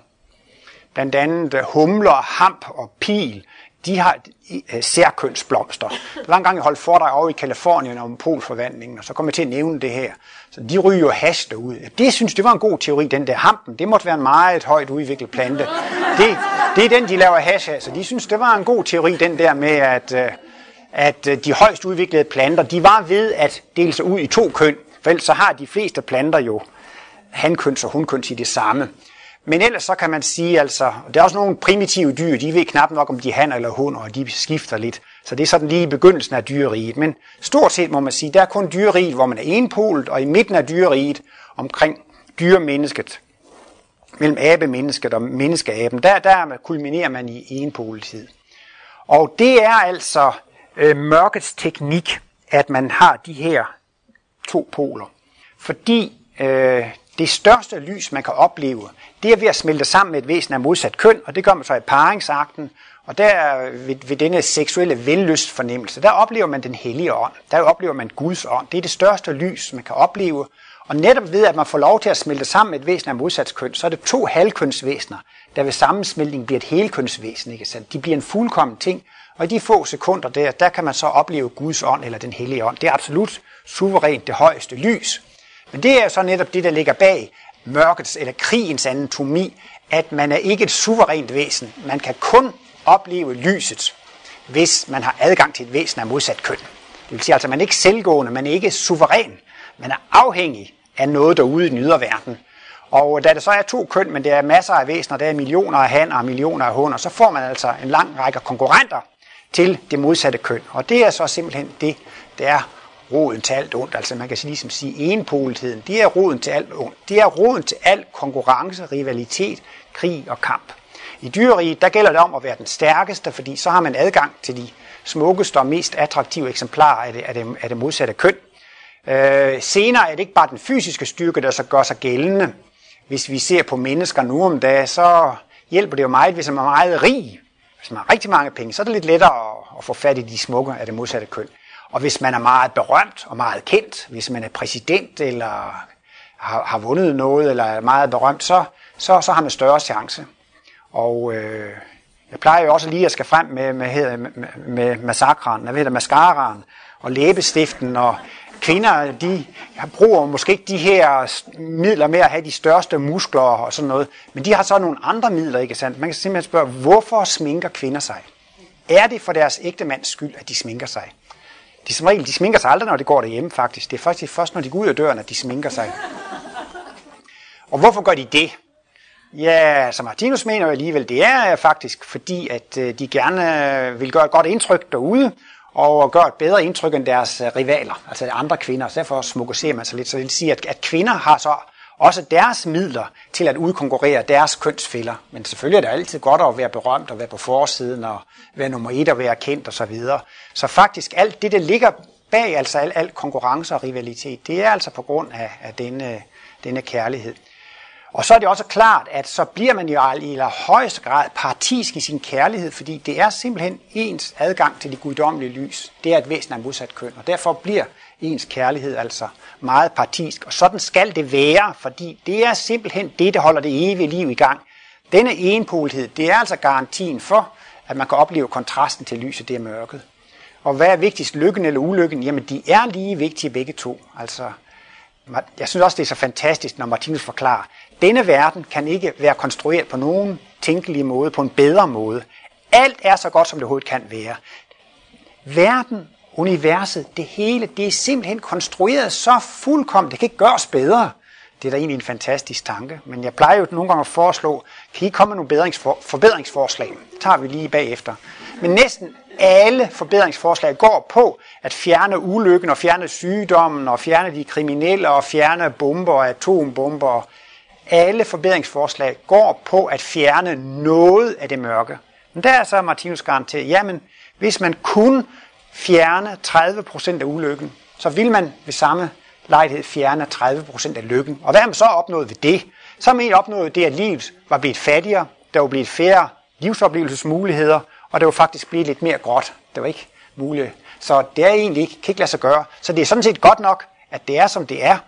Blandt andet øh, humler, hamp og pil, de har øh, særkønsblomster. Der var en gang, jeg holdt for dig over i Kalifornien om polforvandlingen, og så kom jeg til at nævne det her. Så de ryger jo hash ud. Det synes det var en god teori, den der hampen. Det måtte være en meget højt udviklet plante. Det, det er den, de laver hash af, så de synes, det var en god teori, den der med, at, øh, at øh, de højst udviklede planter, de var ved at dele sig ud i to køn. For ellers så har de fleste planter jo hankøns og hunkøns i det samme. Men ellers så kan man sige, altså, der er også nogle primitive dyr, de ved knap nok, om de er han eller hunder, og de skifter lidt. Så det er sådan lige i begyndelsen af dyreriet. Men stort set må man sige, der er kun dyreriet, hvor man er enpolet, og i midten af dyreriet omkring dyremennesket, mellem abemennesket og menneskeaben, der, der kulminerer man i enpoletid. Og det er altså øh, mørkets teknik, at man har de her to poler. Fordi øh, det største lys, man kan opleve, det er ved at smelte sammen med et væsen af modsat køn, og det gør man så i paringsakten, og der ved, ved denne seksuelle vellyst fornemmelse, der oplever man den hellige ånd. Der oplever man Guds ånd. Det er det største lys, man kan opleve. Og netop ved, at man får lov til at smelte sammen med et væsen af modsat køn, så er det to halvkønsvæsener, der ved sammensmeltning bliver et helkønsvæsen. Ikke sandt? De bliver en fuldkommen ting, og i de få sekunder der, der kan man så opleve Guds ånd eller den hellige ånd. Det er absolut suverænt det højeste lys. Men det er så netop det, der ligger bag mørkets eller krigens anatomi, at man er ikke et suverænt væsen. Man kan kun opleve lyset, hvis man har adgang til et væsen af modsat køn. Det vil sige altså, at man er ikke selvgående, man er ikke suveræn. Man er afhængig af noget derude i den ydre verden. Og da det så er to køn, men det er masser af væsener, der er millioner af hanner og millioner af hunder, så får man altså en lang række konkurrenter til det modsatte køn. Og det er så simpelthen det, der er roden til alt ondt. Altså man kan ligesom sige enpoletheden. Det er roden til alt ondt. Det er roden til al konkurrence, rivalitet, krig og kamp. I dyreriet, der gælder det om at være den stærkeste, fordi så har man adgang til de smukkeste og mest attraktive eksemplarer af det, af det, af det modsatte køn. Øh, senere er det ikke bare den fysiske styrke, der så gør sig gældende. Hvis vi ser på mennesker nu om dagen, så hjælper det jo meget, hvis man er meget rig. Hvis man har rigtig mange penge, så er det lidt lettere at, at få fat i de smukke af det modsatte køn. Og hvis man er meget berømt og meget kendt, hvis man er præsident eller har, har vundet noget eller er meget berømt, så, så, så har man større chance. Og øh, jeg plejer jo også lige at skal frem med, med, med, med massakren, hvad hedder maskaraen og læbestiften, og kvinder, de bruger måske ikke de her midler med at have de største muskler og sådan noget, men de har så nogle andre midler, ikke sandt? Man kan simpelthen spørge, hvorfor sminker kvinder sig? Er det for deres ægte mands skyld, at de sminker sig? De som regel, de sminker sig aldrig, når de går derhjemme faktisk. Det er faktisk først, når de går ud af døren, at de sminker sig. Og hvorfor gør de det? Ja, så Martinus mener jo alligevel, det er øh, faktisk fordi, at øh, de gerne øh, vil gøre et godt indtryk derude, og gøre et bedre indtryk end deres rivaler, altså andre kvinder. Så derfor smukker man sig lidt. Så det vil sige, at, at kvinder har så også deres midler til at udkonkurrere deres kønsfælder. Men selvfølgelig er det altid godt at være berømt og være på forsiden og være nummer et og være kendt osv. Så, videre. så faktisk alt det, der ligger bag altså al, al konkurrence og rivalitet, det er altså på grund af, af denne, denne kærlighed. Og så er det også klart, at så bliver man jo i højeste grad partisk i sin kærlighed, fordi det er simpelthen ens adgang til det guddommelige lys. Det er et væsen af modsat køn, og derfor bliver ens kærlighed altså meget partisk. Og sådan skal det være, fordi det er simpelthen det, der holder det evige liv i gang. Denne enpolighed, det er altså garantien for, at man kan opleve kontrasten til lyset, det er mørket. Og hvad er vigtigst, lykken eller ulykken? Jamen, de er lige vigtige begge to. Altså, jeg synes også, det er så fantastisk, når Martinus forklarer, denne verden kan ikke være konstrueret på nogen tænkelig måde, på en bedre måde. Alt er så godt, som det overhovedet kan være. Verden, universet, det hele, det er simpelthen konstrueret så fuldkommen, det kan ikke gøres bedre. Det er da egentlig en fantastisk tanke, men jeg plejer jo nogle gange at foreslå, kan I komme med nogle forbedringsforslag? Det tager vi lige bagefter. Men næsten alle forbedringsforslag går på at fjerne ulykken og fjerne sygdommen og fjerne de kriminelle og fjerne bomber og atombomber alle forbedringsforslag går på at fjerne noget af det mørke. Men der er så Martinus garanteret, jamen hvis man kun fjerne 30% af ulykken, så vil man ved samme lejlighed fjerne 30% af lykken. Og hvad har man så opnået ved det? Så har man opnået det, at livet var blevet fattigere, der var blevet færre livsoplevelsesmuligheder, og det var faktisk blevet lidt mere gråt. Det var ikke muligt. Så det er egentlig ikke, kan ikke lade sig gøre. Så det er sådan set godt nok, at det er, som det er.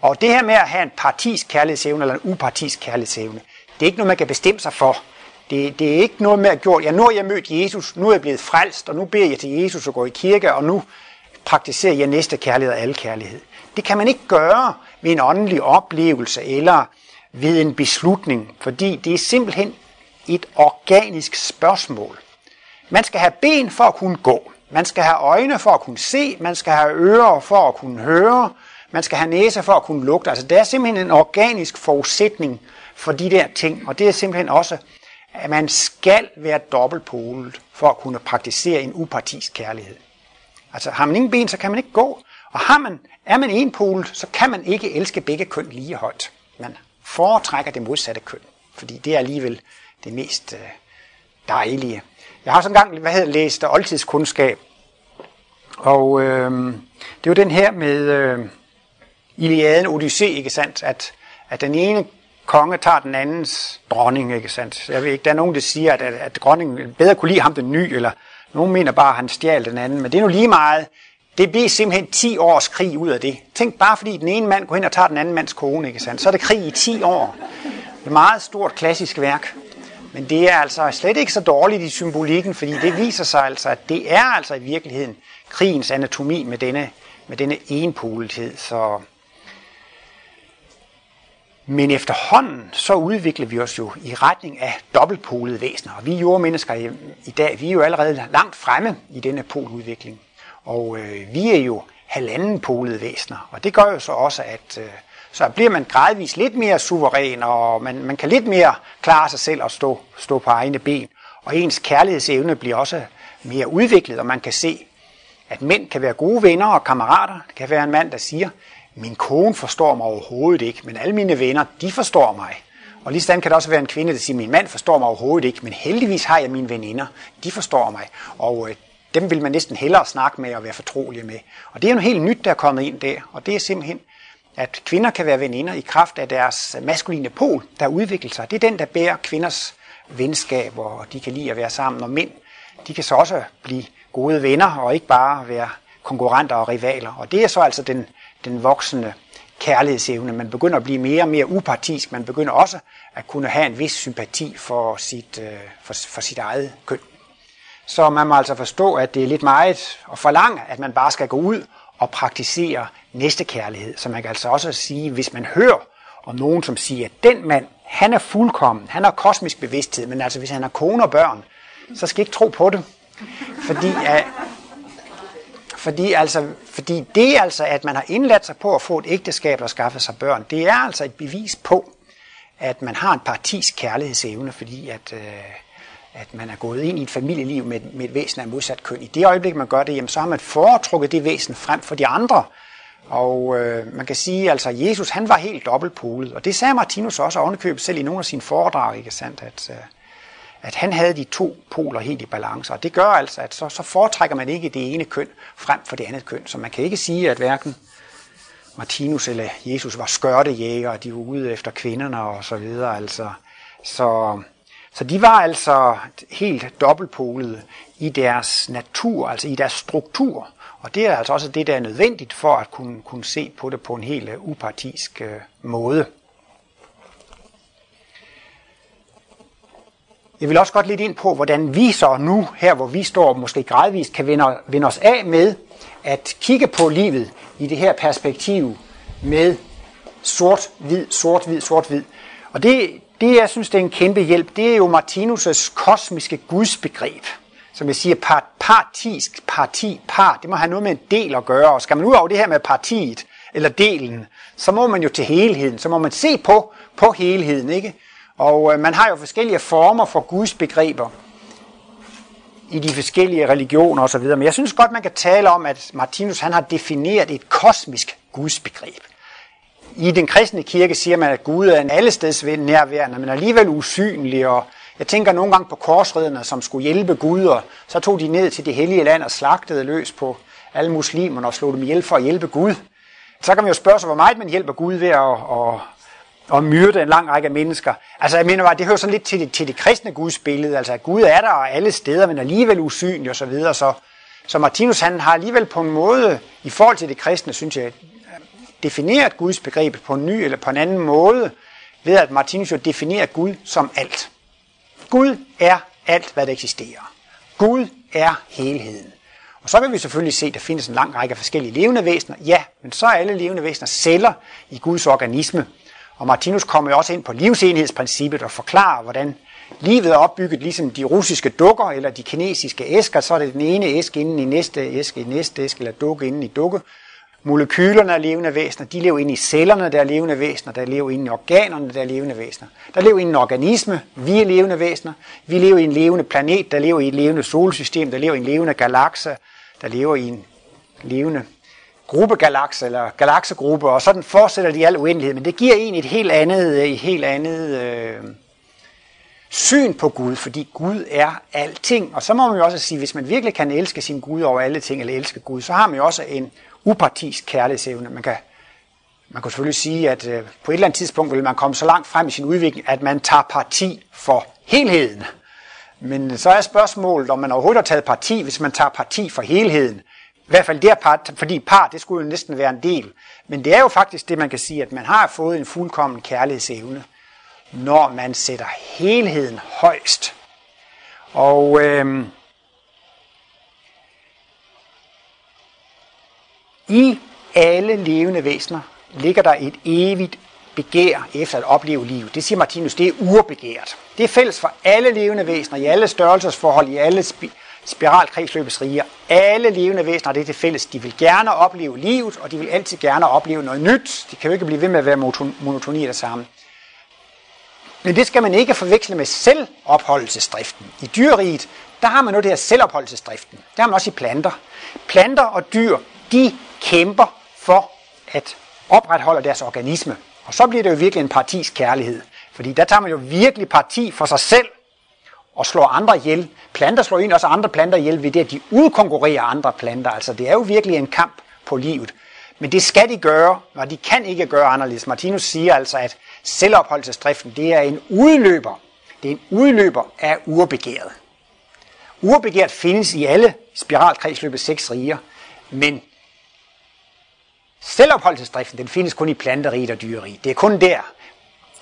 Og det her med at have en partisk kærlighedsevne eller en upartisk kærlighedsevne, det er ikke noget, man kan bestemme sig for. Det, det er ikke noget med at gjort, ja, nu har jeg mødt Jesus, nu er jeg blevet frelst, og nu beder jeg til Jesus at gå i kirke, og nu praktiserer jeg næste kærlighed og alle kærlighed. Det kan man ikke gøre ved en åndelig oplevelse eller ved en beslutning, fordi det er simpelthen et organisk spørgsmål. Man skal have ben for at kunne gå. Man skal have øjne for at kunne se. Man skal have ører for at kunne høre. Man skal have næse for at kunne lugte. Altså det er simpelthen en organisk forudsætning for de der ting. Og det er simpelthen også, at man skal være dobbeltpolet for at kunne praktisere en upartisk kærlighed. Altså har man ingen ben, så kan man ikke gå. Og har man, er man enpolet, så kan man ikke elske begge køn lige højt. Man foretrækker det modsatte køn, fordi det er alligevel det mest øh, dejlige. Jeg har sådan engang hvad hedder, læst oldtidskundskab, og øh, det var den her med øh, Iliaden Odyssee, ikke sandt? At, at den ene konge tager den andens dronning, ikke sandt? Jeg ved ikke, der er nogen, der siger, at, at, at dronningen bedre kunne lide ham den ny, eller nogen mener bare, at han stjal den anden, men det er nu lige meget. Det bliver simpelthen 10 års krig ud af det. Tænk bare, fordi den ene mand går hen og tager den anden mands kone, ikke sandt? Så er det krig i 10 år. Et meget stort klassisk værk. Men det er altså slet ikke så dårligt i symbolikken, fordi det viser sig altså, at det er altså i virkeligheden krigens anatomi med denne, med denne enpolethed. Så men efterhånden så udvikler vi os jo i retning af dobbeltpolede væsener. Og vi jordmennesker i, i dag, vi er jo allerede langt fremme i denne poludvikling. Og øh, vi er jo halvanden polede væsener. Og det gør jo så også, at øh, så bliver man gradvist lidt mere suveræn, og man, man kan lidt mere klare sig selv og stå, stå på egne ben. Og ens kærlighedsevne bliver også mere udviklet, og man kan se, at mænd kan være gode venner og kammerater. Det kan være en mand, der siger, min kone forstår mig overhovedet ikke, men alle mine venner, de forstår mig. Og lige sådan kan det også være en kvinde, der siger, min mand forstår mig overhovedet ikke, men heldigvis har jeg mine veninder, de forstår mig. Og øh, dem vil man næsten hellere snakke med og være fortrolige med. Og det er jo noget helt nyt, der er kommet ind der, og det er simpelthen, at kvinder kan være veninder i kraft af deres maskuline pol, der udvikler sig. Det er den, der bærer kvinders venskab, og de kan lide at være sammen. Og mænd, de kan så også blive gode venner, og ikke bare være konkurrenter og rivaler. Og det er så altså den, den voksende kærlighedsevne. Man begynder at blive mere og mere upartisk. Man begynder også at kunne have en vis sympati for sit, øh, for, for sit eget køn. Så man må altså forstå, at det er lidt meget at forlange, at man bare skal gå ud og praktisere næstekærlighed. Så man kan altså også sige, hvis man hører om nogen, som siger, at den mand, han er fuldkommen, han har kosmisk bevidsthed, men altså hvis han har kone og børn, så skal I ikke tro på det. Fordi, at, fordi, altså, fordi det altså, at man har indladt sig på at få et ægteskab og skaffe sig børn, det er altså et bevis på, at man har en partis kærlighedsevne, fordi at, øh, at man er gået ind i et familieliv med, med et væsen af modsat køn. I det øjeblik, man gør det, jamen, så har man foretrukket det væsen frem for de andre. Og øh, man kan sige, altså Jesus han var helt dobbeltpolet, og det sagde Martinus også ovenikøbet selv i nogle af sine foredrag, ikke sandt, at, øh, at han havde de to poler helt i balance. Og det gør altså, at så, så foretrækker man ikke det ene køn frem for det andet køn. Så man kan ikke sige, at hverken Martinus eller Jesus var skørtejæger, og de var ude efter kvinderne og så videre. Altså. Så, så de var altså helt dobbeltpolede i deres natur, altså i deres struktur. Og det er altså også det, der er nødvendigt for at kunne, kunne se på det på en helt upartisk øh, måde. Jeg vil også godt lidt ind på, hvordan vi så nu, her hvor vi står måske gradvist, kan vende, vende os af med at kigge på livet i det her perspektiv med sort-hvid, sort-hvid, sort-hvid. Og det, det, jeg synes, det er en kæmpe hjælp, det er jo Martinus' kosmiske gudsbegreb. Som jeg siger, part, partisk, parti, par, det må have noget med en del at gøre. Og skal man ud over det her med partiet, eller delen, så må man jo til helheden, så må man se på, på helheden, ikke? Og øh, man har jo forskellige former for Guds begreber i de forskellige religioner osv. Men jeg synes godt, man kan tale om, at Martinus han har defineret et kosmisk Guds begreb. I den kristne kirke siger man, at Gud er en allesteds nærværende, men alligevel usynlig. Og jeg tænker nogle gange på korsriderne, som skulle hjælpe Gud, og så tog de ned til det hellige land og slagtede løs på alle muslimerne og slog dem ihjel for at hjælpe Gud. Så kan man jo spørge sig, hvor meget man hjælper Gud ved at, at, og myrde en lang række mennesker. Altså jeg mener bare, det hører sådan lidt til det, til det kristne Guds billede. Altså at Gud er der og alle steder, men alligevel usynlig og så videre. Så, så Martinus han har alligevel på en måde, i forhold til det kristne, synes jeg, defineret Guds begreb på en ny eller på en anden måde, ved at Martinus jo definerer Gud som alt. Gud er alt, hvad der eksisterer. Gud er helheden. Og så kan vi selvfølgelig se, at der findes en lang række forskellige levende væsener. Ja, men så er alle levende væsener celler i Guds organisme. Og Martinus kommer jo også ind på livsenhedsprincippet og forklarer, hvordan livet er opbygget ligesom de russiske dukker eller de kinesiske æsker. Så er det den ene æske inden i næste æske, i næste æske, eller dukke inden i dukke. Molekylerne er levende væsener, de lever inde i cellerne, der er levende væsener, der lever inde i organerne, der er levende væsener. Der lever i en organisme, vi er levende væsener. Vi lever i en levende planet, der lever i et levende solsystem, der lever i en levende galakse, der lever i en levende gruppegalakse eller galaksegruppe, og sådan fortsætter de i al uendelighed. Men det giver en et helt andet, øh, et helt andet øh, syn på Gud, fordi Gud er alting. Og så må man jo også sige, hvis man virkelig kan elske sin Gud over alle ting, eller elske Gud, så har man jo også en upartisk kærlighedsevne. Man kan, man kan selvfølgelig sige, at øh, på et eller andet tidspunkt vil man komme så langt frem i sin udvikling, at man tager parti for helheden. Men så er spørgsmålet, om man overhovedet har taget parti, hvis man tager parti for helheden. I hvert fald der part, fordi par, det skulle jo næsten være en del. Men det er jo faktisk det, man kan sige, at man har fået en fuldkommen kærlighedsevne, når man sætter helheden højst. Og øh, i alle levende væsener ligger der et evigt begær efter at opleve liv. Det siger Martinus, det er urbegæret. Det er fælles for alle levende væsener, i alle størrelsesforhold, i alle spi- spiralkredsløbets riger. Alle levende væsener har det til fælles. De vil gerne opleve livet, og de vil altid gerne opleve noget nyt. De kan jo ikke blive ved med at være monotoni af det samme. Men det skal man ikke forveksle med selvopholdelsesdriften. I dyreriget, der har man nu det her selvopholdelsesdriften. Det har man også i planter. Planter og dyr, de kæmper for at opretholde deres organisme. Og så bliver det jo virkelig en partis kærlighed. Fordi der tager man jo virkelig parti for sig selv og slår andre ihjel. Planter slår ind også andre planter ihjel ved det, at de udkonkurrerer andre planter. Altså det er jo virkelig en kamp på livet. Men det skal de gøre, og de kan ikke gøre anderledes. Martinus siger altså, at selvopholdelsesdriften, det er en udløber. Det er en udløber af urbegæret. Urbegæret findes i alle spiralkredsløbets seks riger, men Selvopholdelsesdriften, den findes kun i planteriget og dyreriget. Det er kun der.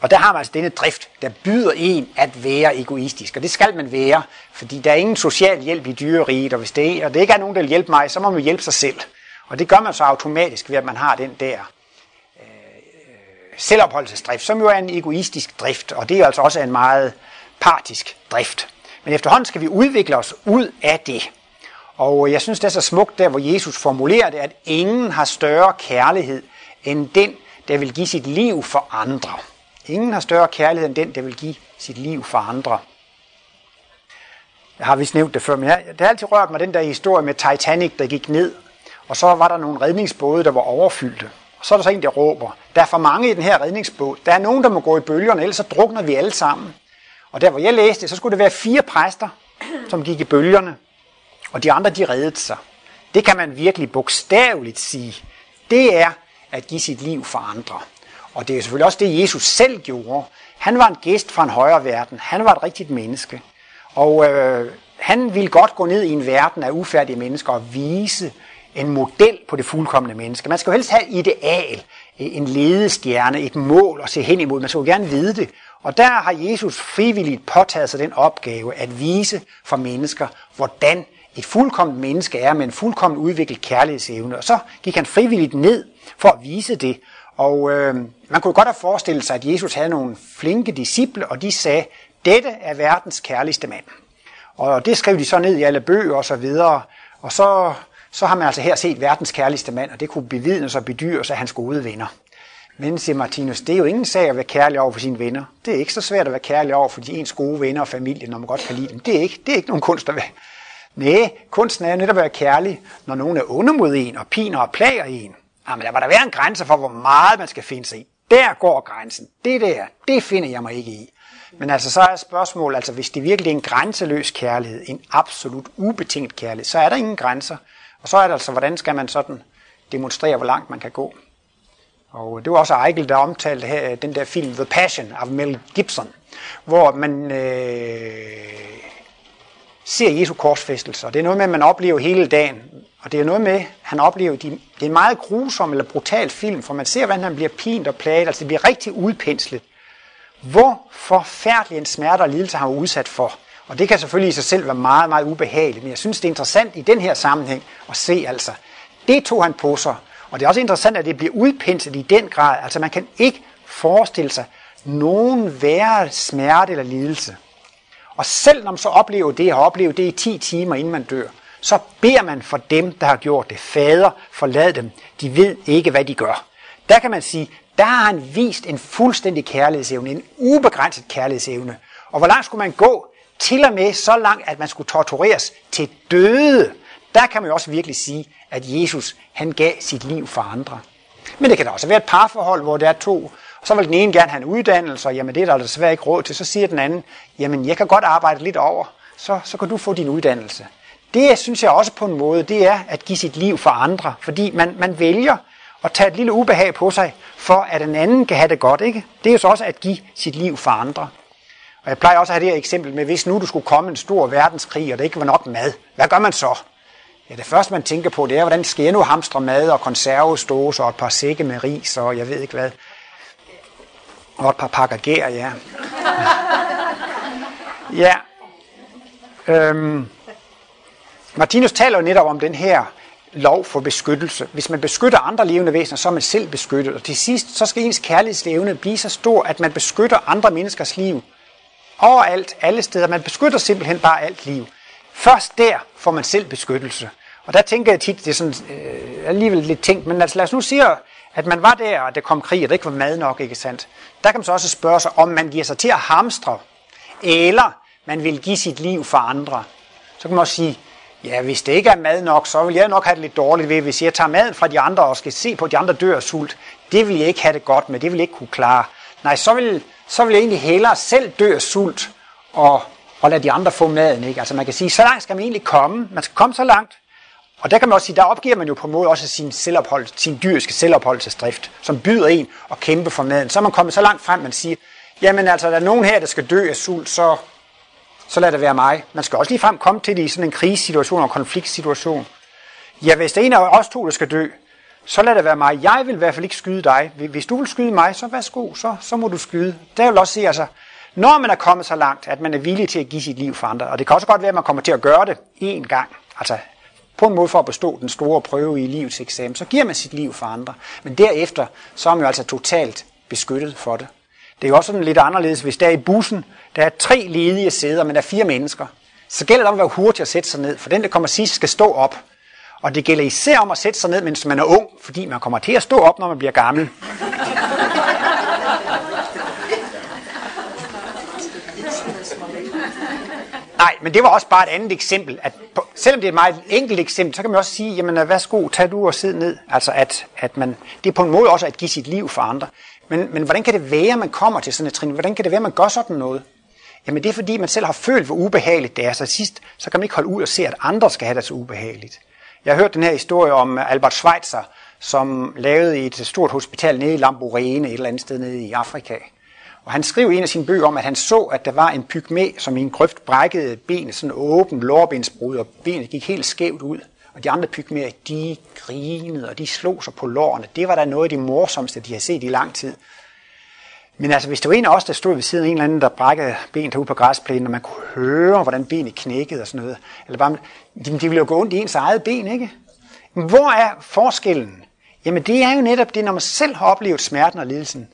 Og der har man altså denne drift, der byder en at være egoistisk. Og det skal man være, fordi der er ingen social hjælp i dyreriet, og hvis det, og det ikke er nogen, der vil hjælpe mig, så må man hjælpe sig selv. Og det gør man så automatisk ved, at man har den der øh, selvopholdelsesdrift, som jo er en egoistisk drift, og det er altså også en meget partisk drift. Men efterhånden skal vi udvikle os ud af det. Og jeg synes, det er så smukt der, hvor Jesus formulerer det, at ingen har større kærlighed end den, der vil give sit liv for andre. Ingen har større kærlighed end den, der vil give sit liv for andre. Jeg har vist nævnt det før, men jeg, det har altid rørt mig den der historie med Titanic, der gik ned, og så var der nogle redningsbåde, der var overfyldte. Og så er der så en, der råber, der er for mange i den her redningsbåd. Der er nogen, der må gå i bølgerne, ellers så drukner vi alle sammen. Og der, hvor jeg læste så skulle det være fire præster, som gik i bølgerne og de andre de reddede sig. Det kan man virkelig bogstaveligt sige. Det er at give sit liv for andre. Og det er selvfølgelig også det, Jesus selv gjorde. Han var en gæst fra en højere verden. Han var et rigtigt menneske. Og øh, han ville godt gå ned i en verden af ufærdige mennesker og vise en model på det fuldkommende menneske. Man skal jo helst have ideal, en ledestjerne, et mål at se hen imod. Man skal jo gerne vide det. Og der har Jesus frivilligt påtaget sig den opgave at vise for mennesker, hvordan et fuldkommet menneske er med en fuldkommen udviklet kærlighedsevne. Og så gik han frivilligt ned for at vise det. Og øh, man kunne godt have forestillet sig, at Jesus havde nogle flinke disciple, og de sagde, dette er verdens kærligste mand. Og det skrev de så ned i alle bøger og så videre. Og så, så har man altså her set verdens kærligste mand, og det kunne bevidnes og bedyres af hans gode venner. Men, siger Martinus, det er jo ingen sag at være kærlig over for sine venner. Det er ikke så svært at være kærlig over for de ens gode venner og familie, når man godt kan lide dem. Det er ikke, det er ikke nogen kunst at være, Nej, kunsten er netop at være kærlig, når nogen er onde mod en og piner og plager en. Ah, Jamen, der må der være en grænse for, hvor meget man skal finde sig i. Der går grænsen. Det der, det finder jeg mig ikke i. Men altså, så er spørgsmålet, altså hvis det virkelig er en grænseløs kærlighed, en absolut ubetinget kærlighed, så er der ingen grænser. Og så er det altså, hvordan skal man sådan demonstrere, hvor langt man kan gå. Og det var også Eichel, der omtalte her, øh, den der film The Passion af Mel Gibson, hvor man øh, ser Jesu korsfæstelse. Og det er noget med, at man oplever hele dagen. Og det er noget med, at han oplever, de, det er en meget grusom eller brutal film, for man ser, hvordan han bliver pint og plaget, altså det bliver rigtig udpenslet. Hvor forfærdelig en smerte og lidelse har han udsat for. Og det kan selvfølgelig i sig selv være meget, meget ubehageligt, men jeg synes, det er interessant i den her sammenhæng at se altså, det tog han på sig. Og det er også interessant, at det bliver udpenslet i den grad. Altså man kan ikke forestille sig nogen værre smerte eller lidelse. Og selv når man så oplever det, har oplevet det i 10 timer, inden man dør, så beder man for dem, der har gjort det. Fader, forlad dem. De ved ikke, hvad de gør. Der kan man sige, der har han vist en fuldstændig kærlighedsevne, en ubegrænset kærlighedsevne. Og hvor langt skulle man gå? Til og med så langt, at man skulle tortureres til døde. Der kan man jo også virkelig sige, at Jesus han gav sit liv for andre. Men det kan da også være et parforhold, hvor der er to, og så vil den ene gerne have en uddannelse, og jamen det er der desværre ikke råd til. Så siger den anden, jamen jeg kan godt arbejde lidt over, så, så kan du få din uddannelse. Det synes jeg også på en måde, det er at give sit liv for andre, fordi man, man vælger at tage et lille ubehag på sig, for at en anden kan have det godt. Ikke? Det er jo så også at give sit liv for andre. Og jeg plejer også at have det her eksempel med, hvis nu du skulle komme en stor verdenskrig, og der ikke var nok mad, hvad gør man så? Ja, det første man tænker på, det er, hvordan skal jeg nu hamstre mad og konservesdåser og et par sække med ris og jeg ved ikke hvad. Og et par pakker gær, ja. [laughs] ja. Øhm. Martinus taler jo netop om den her lov for beskyttelse. Hvis man beskytter andre levende væsener, så er man selv beskyttet. Og til sidst, så skal ens kærlighedslevende blive så stor, at man beskytter andre menneskers liv. Overalt, alle steder. Man beskytter simpelthen bare alt liv. Først der får man selv beskyttelse. Og der tænker jeg tit, det er sådan, øh, alligevel lidt tænkt, men altså lad os nu sige, at man var der, og der kom krig, og der ikke var mad nok, ikke sandt? Der kan man så også spørge sig, om man giver sig til at hamstre, eller man vil give sit liv for andre. Så kan man også sige, ja, hvis det ikke er mad nok, så vil jeg nok have det lidt dårligt ved, hvis jeg tager maden fra de andre og skal se på, at de andre dør af sult. Det vil jeg ikke have det godt med, det vil jeg ikke kunne klare. Nej, så vil, så vil jeg egentlig hellere selv dø af sult, og, og lade de andre få maden. Ikke? Altså man kan sige, så langt skal man egentlig komme. Man skal komme så langt, og der kan man også sige, der opgiver man jo på en måde også sin, selvophold, sin dyriske selvopholdelsesdrift, som byder en at kæmpe for maden. Så er man kommet så langt frem, man siger, jamen altså, der er nogen her, der skal dø af sult, så, så lad det være mig. Man skal også lige frem komme til det i sådan en krisesituation og konfliktsituation. Ja, hvis der er en af os to, der skal dø, så lad det være mig. Jeg vil i hvert fald ikke skyde dig. Hvis du vil skyde mig, så værsgo, så, så må du skyde. Det vil også sige, altså, når man er kommet så langt, at man er villig til at give sit liv for andre, og det kan også godt være, at man kommer til at gøre det én gang, altså på en måde for at bestå den store prøve i livets eksamen, så giver man sit liv for andre. Men derefter, så er man jo altså totalt beskyttet for det. Det er jo også sådan lidt anderledes, hvis der er i bussen, der er tre ledige sæder, men der er fire mennesker. Så gælder det om at være hurtig at sætte sig ned, for den, der kommer sidst, skal stå op. Og det gælder især om at sætte sig ned, mens man er ung, fordi man kommer til at stå op, når man bliver gammel. Nej, men det var også bare et andet eksempel. At på, selvom det er et meget enkelt eksempel, så kan man også sige, jamen værsgo, tag du og sid ned. Altså at, at man, det er på en måde også at give sit liv for andre. Men, men hvordan kan det være, at man kommer til sådan et trin? Hvordan kan det være, at man gør sådan noget? Jamen det er fordi, man selv har følt, hvor ubehageligt det er. Så sidst, så kan man ikke holde ud og se, at andre skal have det så ubehageligt. Jeg har hørt den her historie om øh, Albert Schweitzer, som lavede i et stort hospital nede i Lamborghini, et eller andet sted nede i Afrika. Og han skrev i en af sine bøger om, at han så, at der var en pygmæ, som i en grøft brækkede benet, sådan åben lårbensbrud, og benet gik helt skævt ud. Og de andre pygmæer, de grinede, og de slog sig på lårene. Det var da noget af det morsomste, de har set i lang tid. Men altså, hvis det var en af os, der stod ved siden af en eller anden, der brækkede benet ud på græsplænen, og man kunne høre, hvordan benet knækkede og sådan noget, eller bare, de, de ville jo gå ondt i ens eget ben, ikke? Men hvor er forskellen? Jamen det er jo netop det, når man selv har oplevet smerten og lidelsen,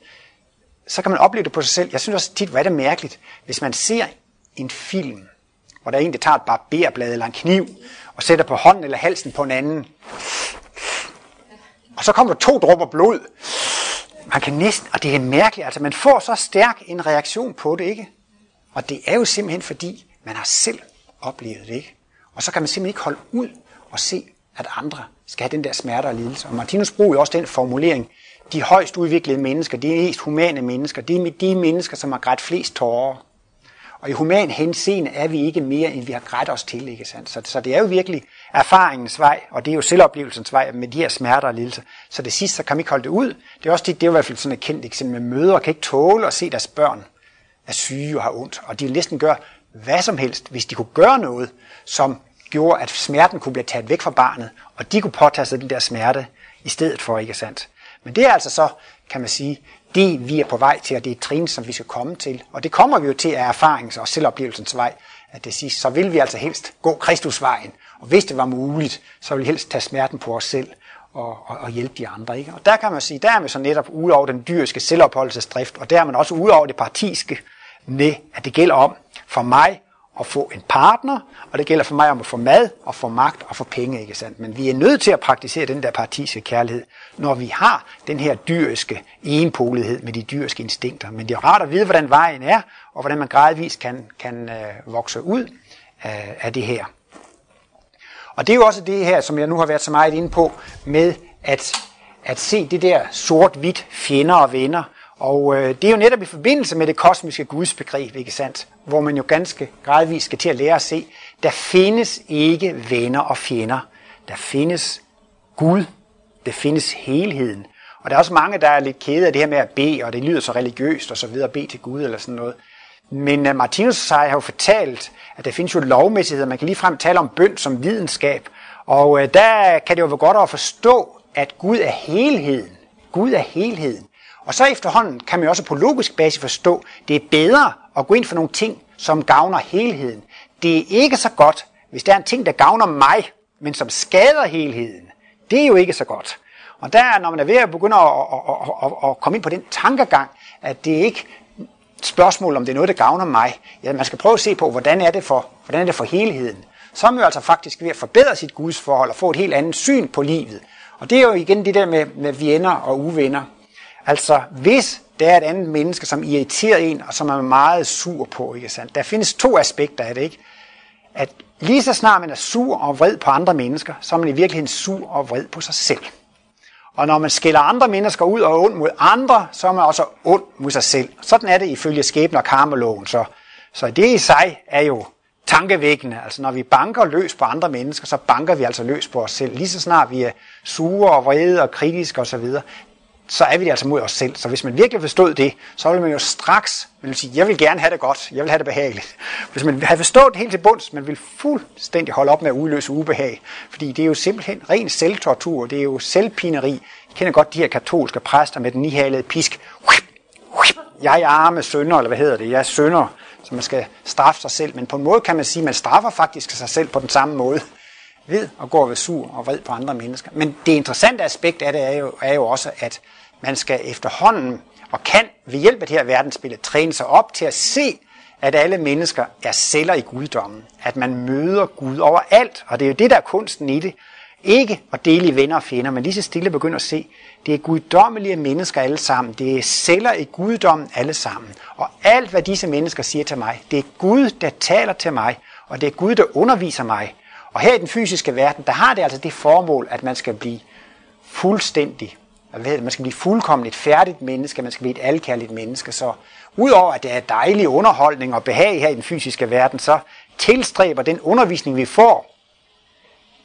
så kan man opleve det på sig selv. Jeg synes også tit, hvor er det mærkeligt, hvis man ser en film, hvor der er en, der tager et barberblad eller en kniv, og sætter på hånden eller halsen på en anden. Og så kommer der to dråber blod. Man kan næsten, og det er mærkeligt, altså man får så stærk en reaktion på det, ikke? Og det er jo simpelthen fordi, man har selv oplevet det, ikke? Og så kan man simpelthen ikke holde ud og se, at andre skal have den der smerte og lidelse. Og Martinus bruger jo også den formulering, de højst udviklede mennesker, de mest humane mennesker, de, de mennesker, som har grædt flest tårer. Og i human henseende er vi ikke mere, end vi har grædt os til. Ikke sandt? Så, så det er jo virkelig erfaringens vej, og det er jo selvoplevelsens vej med de her smerter og lidelser. Så det sidste, så kan vi ikke holde det ud. Det er også det, det er i hvert fald sådan et kendt eksempel med mødre, kan ikke tåle at se deres børn er syge og har ondt. Og de vil næsten gøre hvad som helst, hvis de kunne gøre noget, som gjorde, at smerten kunne blive taget væk fra barnet, og de kunne påtage sig den der smerte i stedet for, ikke sandt? Men det er altså så, kan man sige, det vi er på vej til, og det er et trin, som vi skal komme til. Og det kommer vi jo til af erfarings- og selvoplevelsens vej, at det sidst, så vil vi altså helst gå Kristusvejen. Og hvis det var muligt, så vil vi helst tage smerten på os selv og, og, og hjælpe de andre. Ikke? Og der kan man sige, der er man så netop ude over den dyriske selvopholdelsesdrift, og der er man også ude over det partiske, med at det gælder om for mig at få en partner, og det gælder for mig om at få mad og få magt og få penge, ikke sandt? Men vi er nødt til at praktisere den der partiske kærlighed, når vi har den her dyriske enpolighed med de dyriske instinkter. Men det er rart at vide, hvordan vejen er, og hvordan man gradvist kan, kan øh, vokse ud af, af det her. Og det er jo også det her, som jeg nu har været så meget inde på, med at, at se det der sort-hvidt fjender og venner, og øh, det er jo netop i forbindelse med det kosmiske gudsbegreb, ikke sandt? Hvor man jo ganske gradvist skal til at lære at se, der findes ikke venner og fjender. Der findes Gud. Der findes helheden. Og der er også mange, der er lidt kede af det her med at bede, og det lyder så religiøst og så videre, at bede til Gud eller sådan noget. Men uh, Martinus har jo fortalt, at der findes jo lovmæssigheder. Man kan lige frem tale om bøn som videnskab. Og uh, der kan det jo være godt at forstå, at Gud er helheden. Gud er helheden. Og så efterhånden kan man jo også på logisk basis forstå, at det er bedre at gå ind for nogle ting, som gavner helheden. Det er ikke så godt, hvis der er en ting, der gavner mig, men som skader helheden. Det er jo ikke så godt. Og der, når man er ved at begynde at, at, at, at komme ind på den tankegang, at det er ikke et spørgsmål, om det er noget, der gavner mig. Ja, man skal prøve at se på, hvordan er det for, hvordan er det for helheden. Så er man jo altså faktisk ved at forbedre sit gudsforhold og få et helt andet syn på livet. Og det er jo igen det der med, med venner og uvenner. Altså, hvis der er et andet menneske, som irriterer en, og som er meget sur på, ikke sandt? Der findes to aspekter af det, ikke? At lige så snart man er sur og vred på andre mennesker, så er man i virkeligheden sur og vred på sig selv. Og når man skiller andre mennesker ud og er ond mod andre, så er man også ond mod sig selv. Sådan er det ifølge skæbne- og karmeloven. Så, så det i sig er jo tankevækkende. Altså når vi banker løs på andre mennesker, så banker vi altså løs på os selv. Lige så snart vi er sure og vrede og kritiske osv., så er vi det altså mod os selv. Så hvis man virkelig forstod det, så ville man jo straks man sige, jeg vil gerne have det godt, jeg vil have det behageligt. Hvis man havde forstået det helt til bunds, man ville fuldstændig holde op med at udløse ubehag, fordi det er jo simpelthen ren selvtortur, det er jo selvpineri. I kender godt de her katolske præster med den nihalede pisk. Jeg er arme sønder, eller hvad hedder det, jeg er sønder, så man skal straffe sig selv. Men på en måde kan man sige, at man straffer faktisk sig selv på den samme måde ved at gå og være sur og vred på andre mennesker. Men det interessante aspekt af det er jo, er jo også, at man skal efterhånden og kan ved hjælp af det her verdensbillede træne sig op til at se, at alle mennesker er celler i guddommen. At man møder Gud overalt, og det er jo det, der er kunsten i det. Ikke at dele i venner og fjender, men lige så stille begynder at se, det er guddommelige mennesker alle sammen. Det er celler i guddommen alle sammen. Og alt, hvad disse mennesker siger til mig, det er Gud, der taler til mig, og det er Gud, der underviser mig. Og her i den fysiske verden, der har det altså det formål, at man skal blive fuldstændig man skal blive fuldkommen et færdigt menneske, man skal blive et alkærligt menneske. Så udover at det er dejlig underholdning og behag her i den fysiske verden, så tilstræber den undervisning, vi får.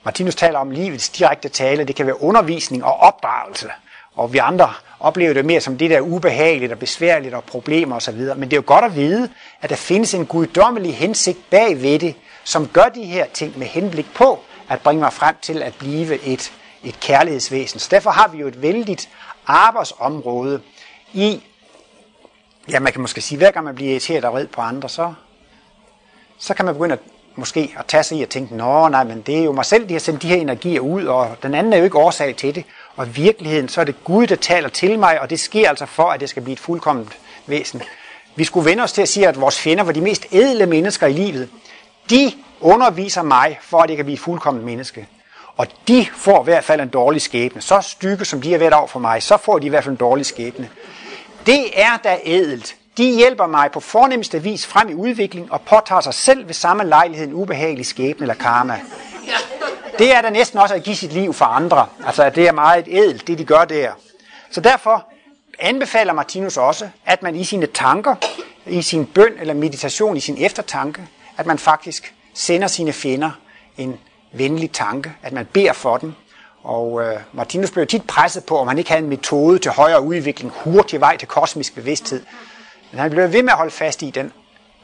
Martinus taler om livets direkte tale, det kan være undervisning og opdragelse. Og vi andre oplever det mere som det der ubehageligt og besværligt og problemer osv. Men det er jo godt at vide, at der findes en guddommelig hensigt bag ved det, som gør de her ting med henblik på at bringe mig frem til at blive et et kærlighedsvæsen. Så derfor har vi jo et vældigt arbejdsområde i, ja man kan måske sige, hver gang man bliver irriteret og vred på andre, så, så kan man begynde at måske at tage sig i at tænke, nå nej, men det er jo mig selv, de har sendt de her energier ud, og den anden er jo ikke årsag til det. Og i virkeligheden, så er det Gud, der taler til mig, og det sker altså for, at det skal blive et fuldkomment væsen. Vi skulle vende os til at sige, at vores fjender var de mest ædle mennesker i livet. De underviser mig, for at det kan blive et fuldkomment menneske. Og de får i hvert fald en dårlig skæbne. Så stykke som de har været over for mig, så får de i hvert fald en dårlig skæbne. Det er da ædelt. De hjælper mig på fornemmeste vis frem i udvikling og påtager sig selv ved samme lejlighed en ubehagelig skæbne eller karma. det er da næsten også at give sit liv for andre. Altså, at det er meget ædelt, det de gør der. Så derfor anbefaler Martinus også, at man i sine tanker, i sin bøn eller meditation, i sin eftertanke, at man faktisk sender sine fjender en venlig tanke, at man beder for dem. Og øh, Martinus blev tit presset på, om han ikke havde en metode til højere udvikling, hurtig vej til kosmisk bevidsthed. Men han blev ved med at holde fast i den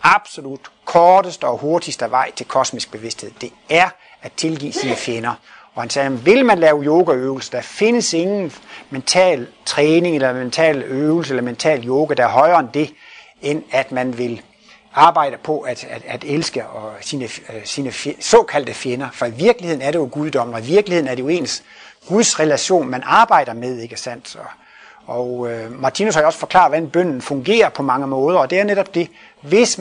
absolut korteste og hurtigste vej til kosmisk bevidsthed. Det er at tilgive sine fjender. Og han sagde, vil man lave yogaøvelser, der findes ingen mental træning eller mental øvelse eller mental yoga, der er højere end det, end at man vil arbejder på at, at, at elske og sine, øh, sine sine såkaldte fjender. For i virkeligheden er det jo guddommen, og i virkeligheden er det jo ens Guds relation, man arbejder med, ikke sandt? Og, og øh, Martinus har jo også forklaret, hvordan bønden fungerer på mange måder, og det er netop det. Hvis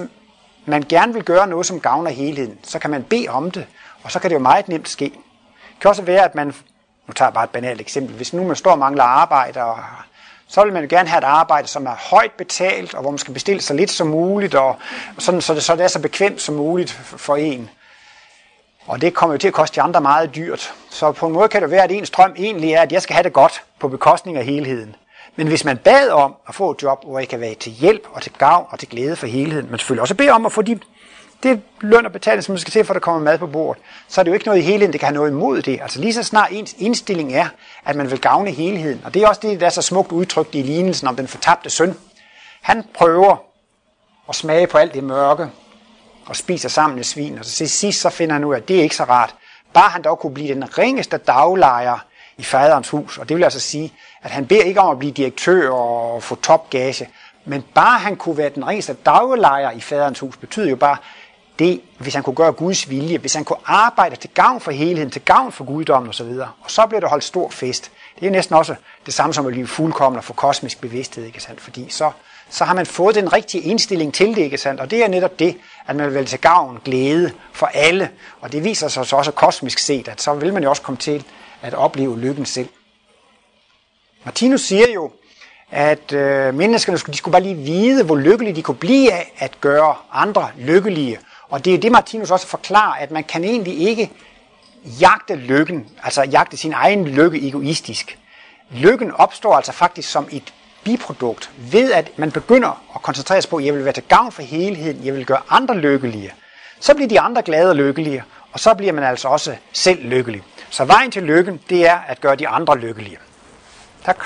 man gerne vil gøre noget, som gavner helheden, så kan man bede om det, og så kan det jo meget nemt ske. Det kan også være, at man, nu tager jeg bare et banalt eksempel, hvis nu man står og mangler arbejde, og, så vil man gerne have et arbejde, som er højt betalt, og hvor man skal bestille så lidt som muligt, og sådan, så, det, så det er så bekvemt som muligt for en. Og det kommer jo til at koste de andre meget dyrt. Så på en måde kan det være, at ens drøm egentlig er, at jeg skal have det godt på bekostning af helheden. Men hvis man bad om at få et job, hvor jeg kan være til hjælp og til gavn og til glæde for helheden, men selvfølgelig også bede om at få de det løn og betaling, som man skal til, for at der kommer mad på bordet, så er det jo ikke noget i helheden, det kan have noget imod det. Altså lige så snart ens indstilling er, at man vil gavne helheden. Og det er også det, der er så smukt udtrykt i lignelsen om den fortabte søn. Han prøver at smage på alt det mørke, og spiser sammen med svin, og så til sidst så finder han ud af, at det er ikke så rart. Bare han dog kunne blive den ringeste daglejer i faderens hus, og det vil altså sige, at han beder ikke om at blive direktør og få topgage, men bare han kunne være den ringeste daglejer i faderens hus, betyder jo bare, det, hvis han kunne gøre Guds vilje, hvis han kunne arbejde til gavn for helheden, til gavn for guddommen osv., og, og så bliver der holdt stor fest. Det er næsten også det samme som at blive fuldkommen og få kosmisk bevidsthed, ikke sandt? Fordi så, så har man fået den rigtige indstilling til det, ikke sandt? Og det er netop det, at man vil til gavn, glæde for alle. Og det viser sig så også kosmisk set, at så vil man jo også komme til at opleve lykken selv. Martinus siger jo, at øh, menneskerne de skulle bare lige vide, hvor lykkelige de kunne blive af at gøre andre lykkelige. Og det er det, Martinus også forklarer, at man kan egentlig ikke jagte lykken, altså jagte sin egen lykke egoistisk. Lykken opstår altså faktisk som et biprodukt ved, at man begynder at koncentrere sig på, at jeg vil være til gavn for helheden, jeg vil gøre andre lykkelige. Så bliver de andre glade og lykkelige, og så bliver man altså også selv lykkelig. Så vejen til lykken, det er at gøre de andre lykkelige. Tak.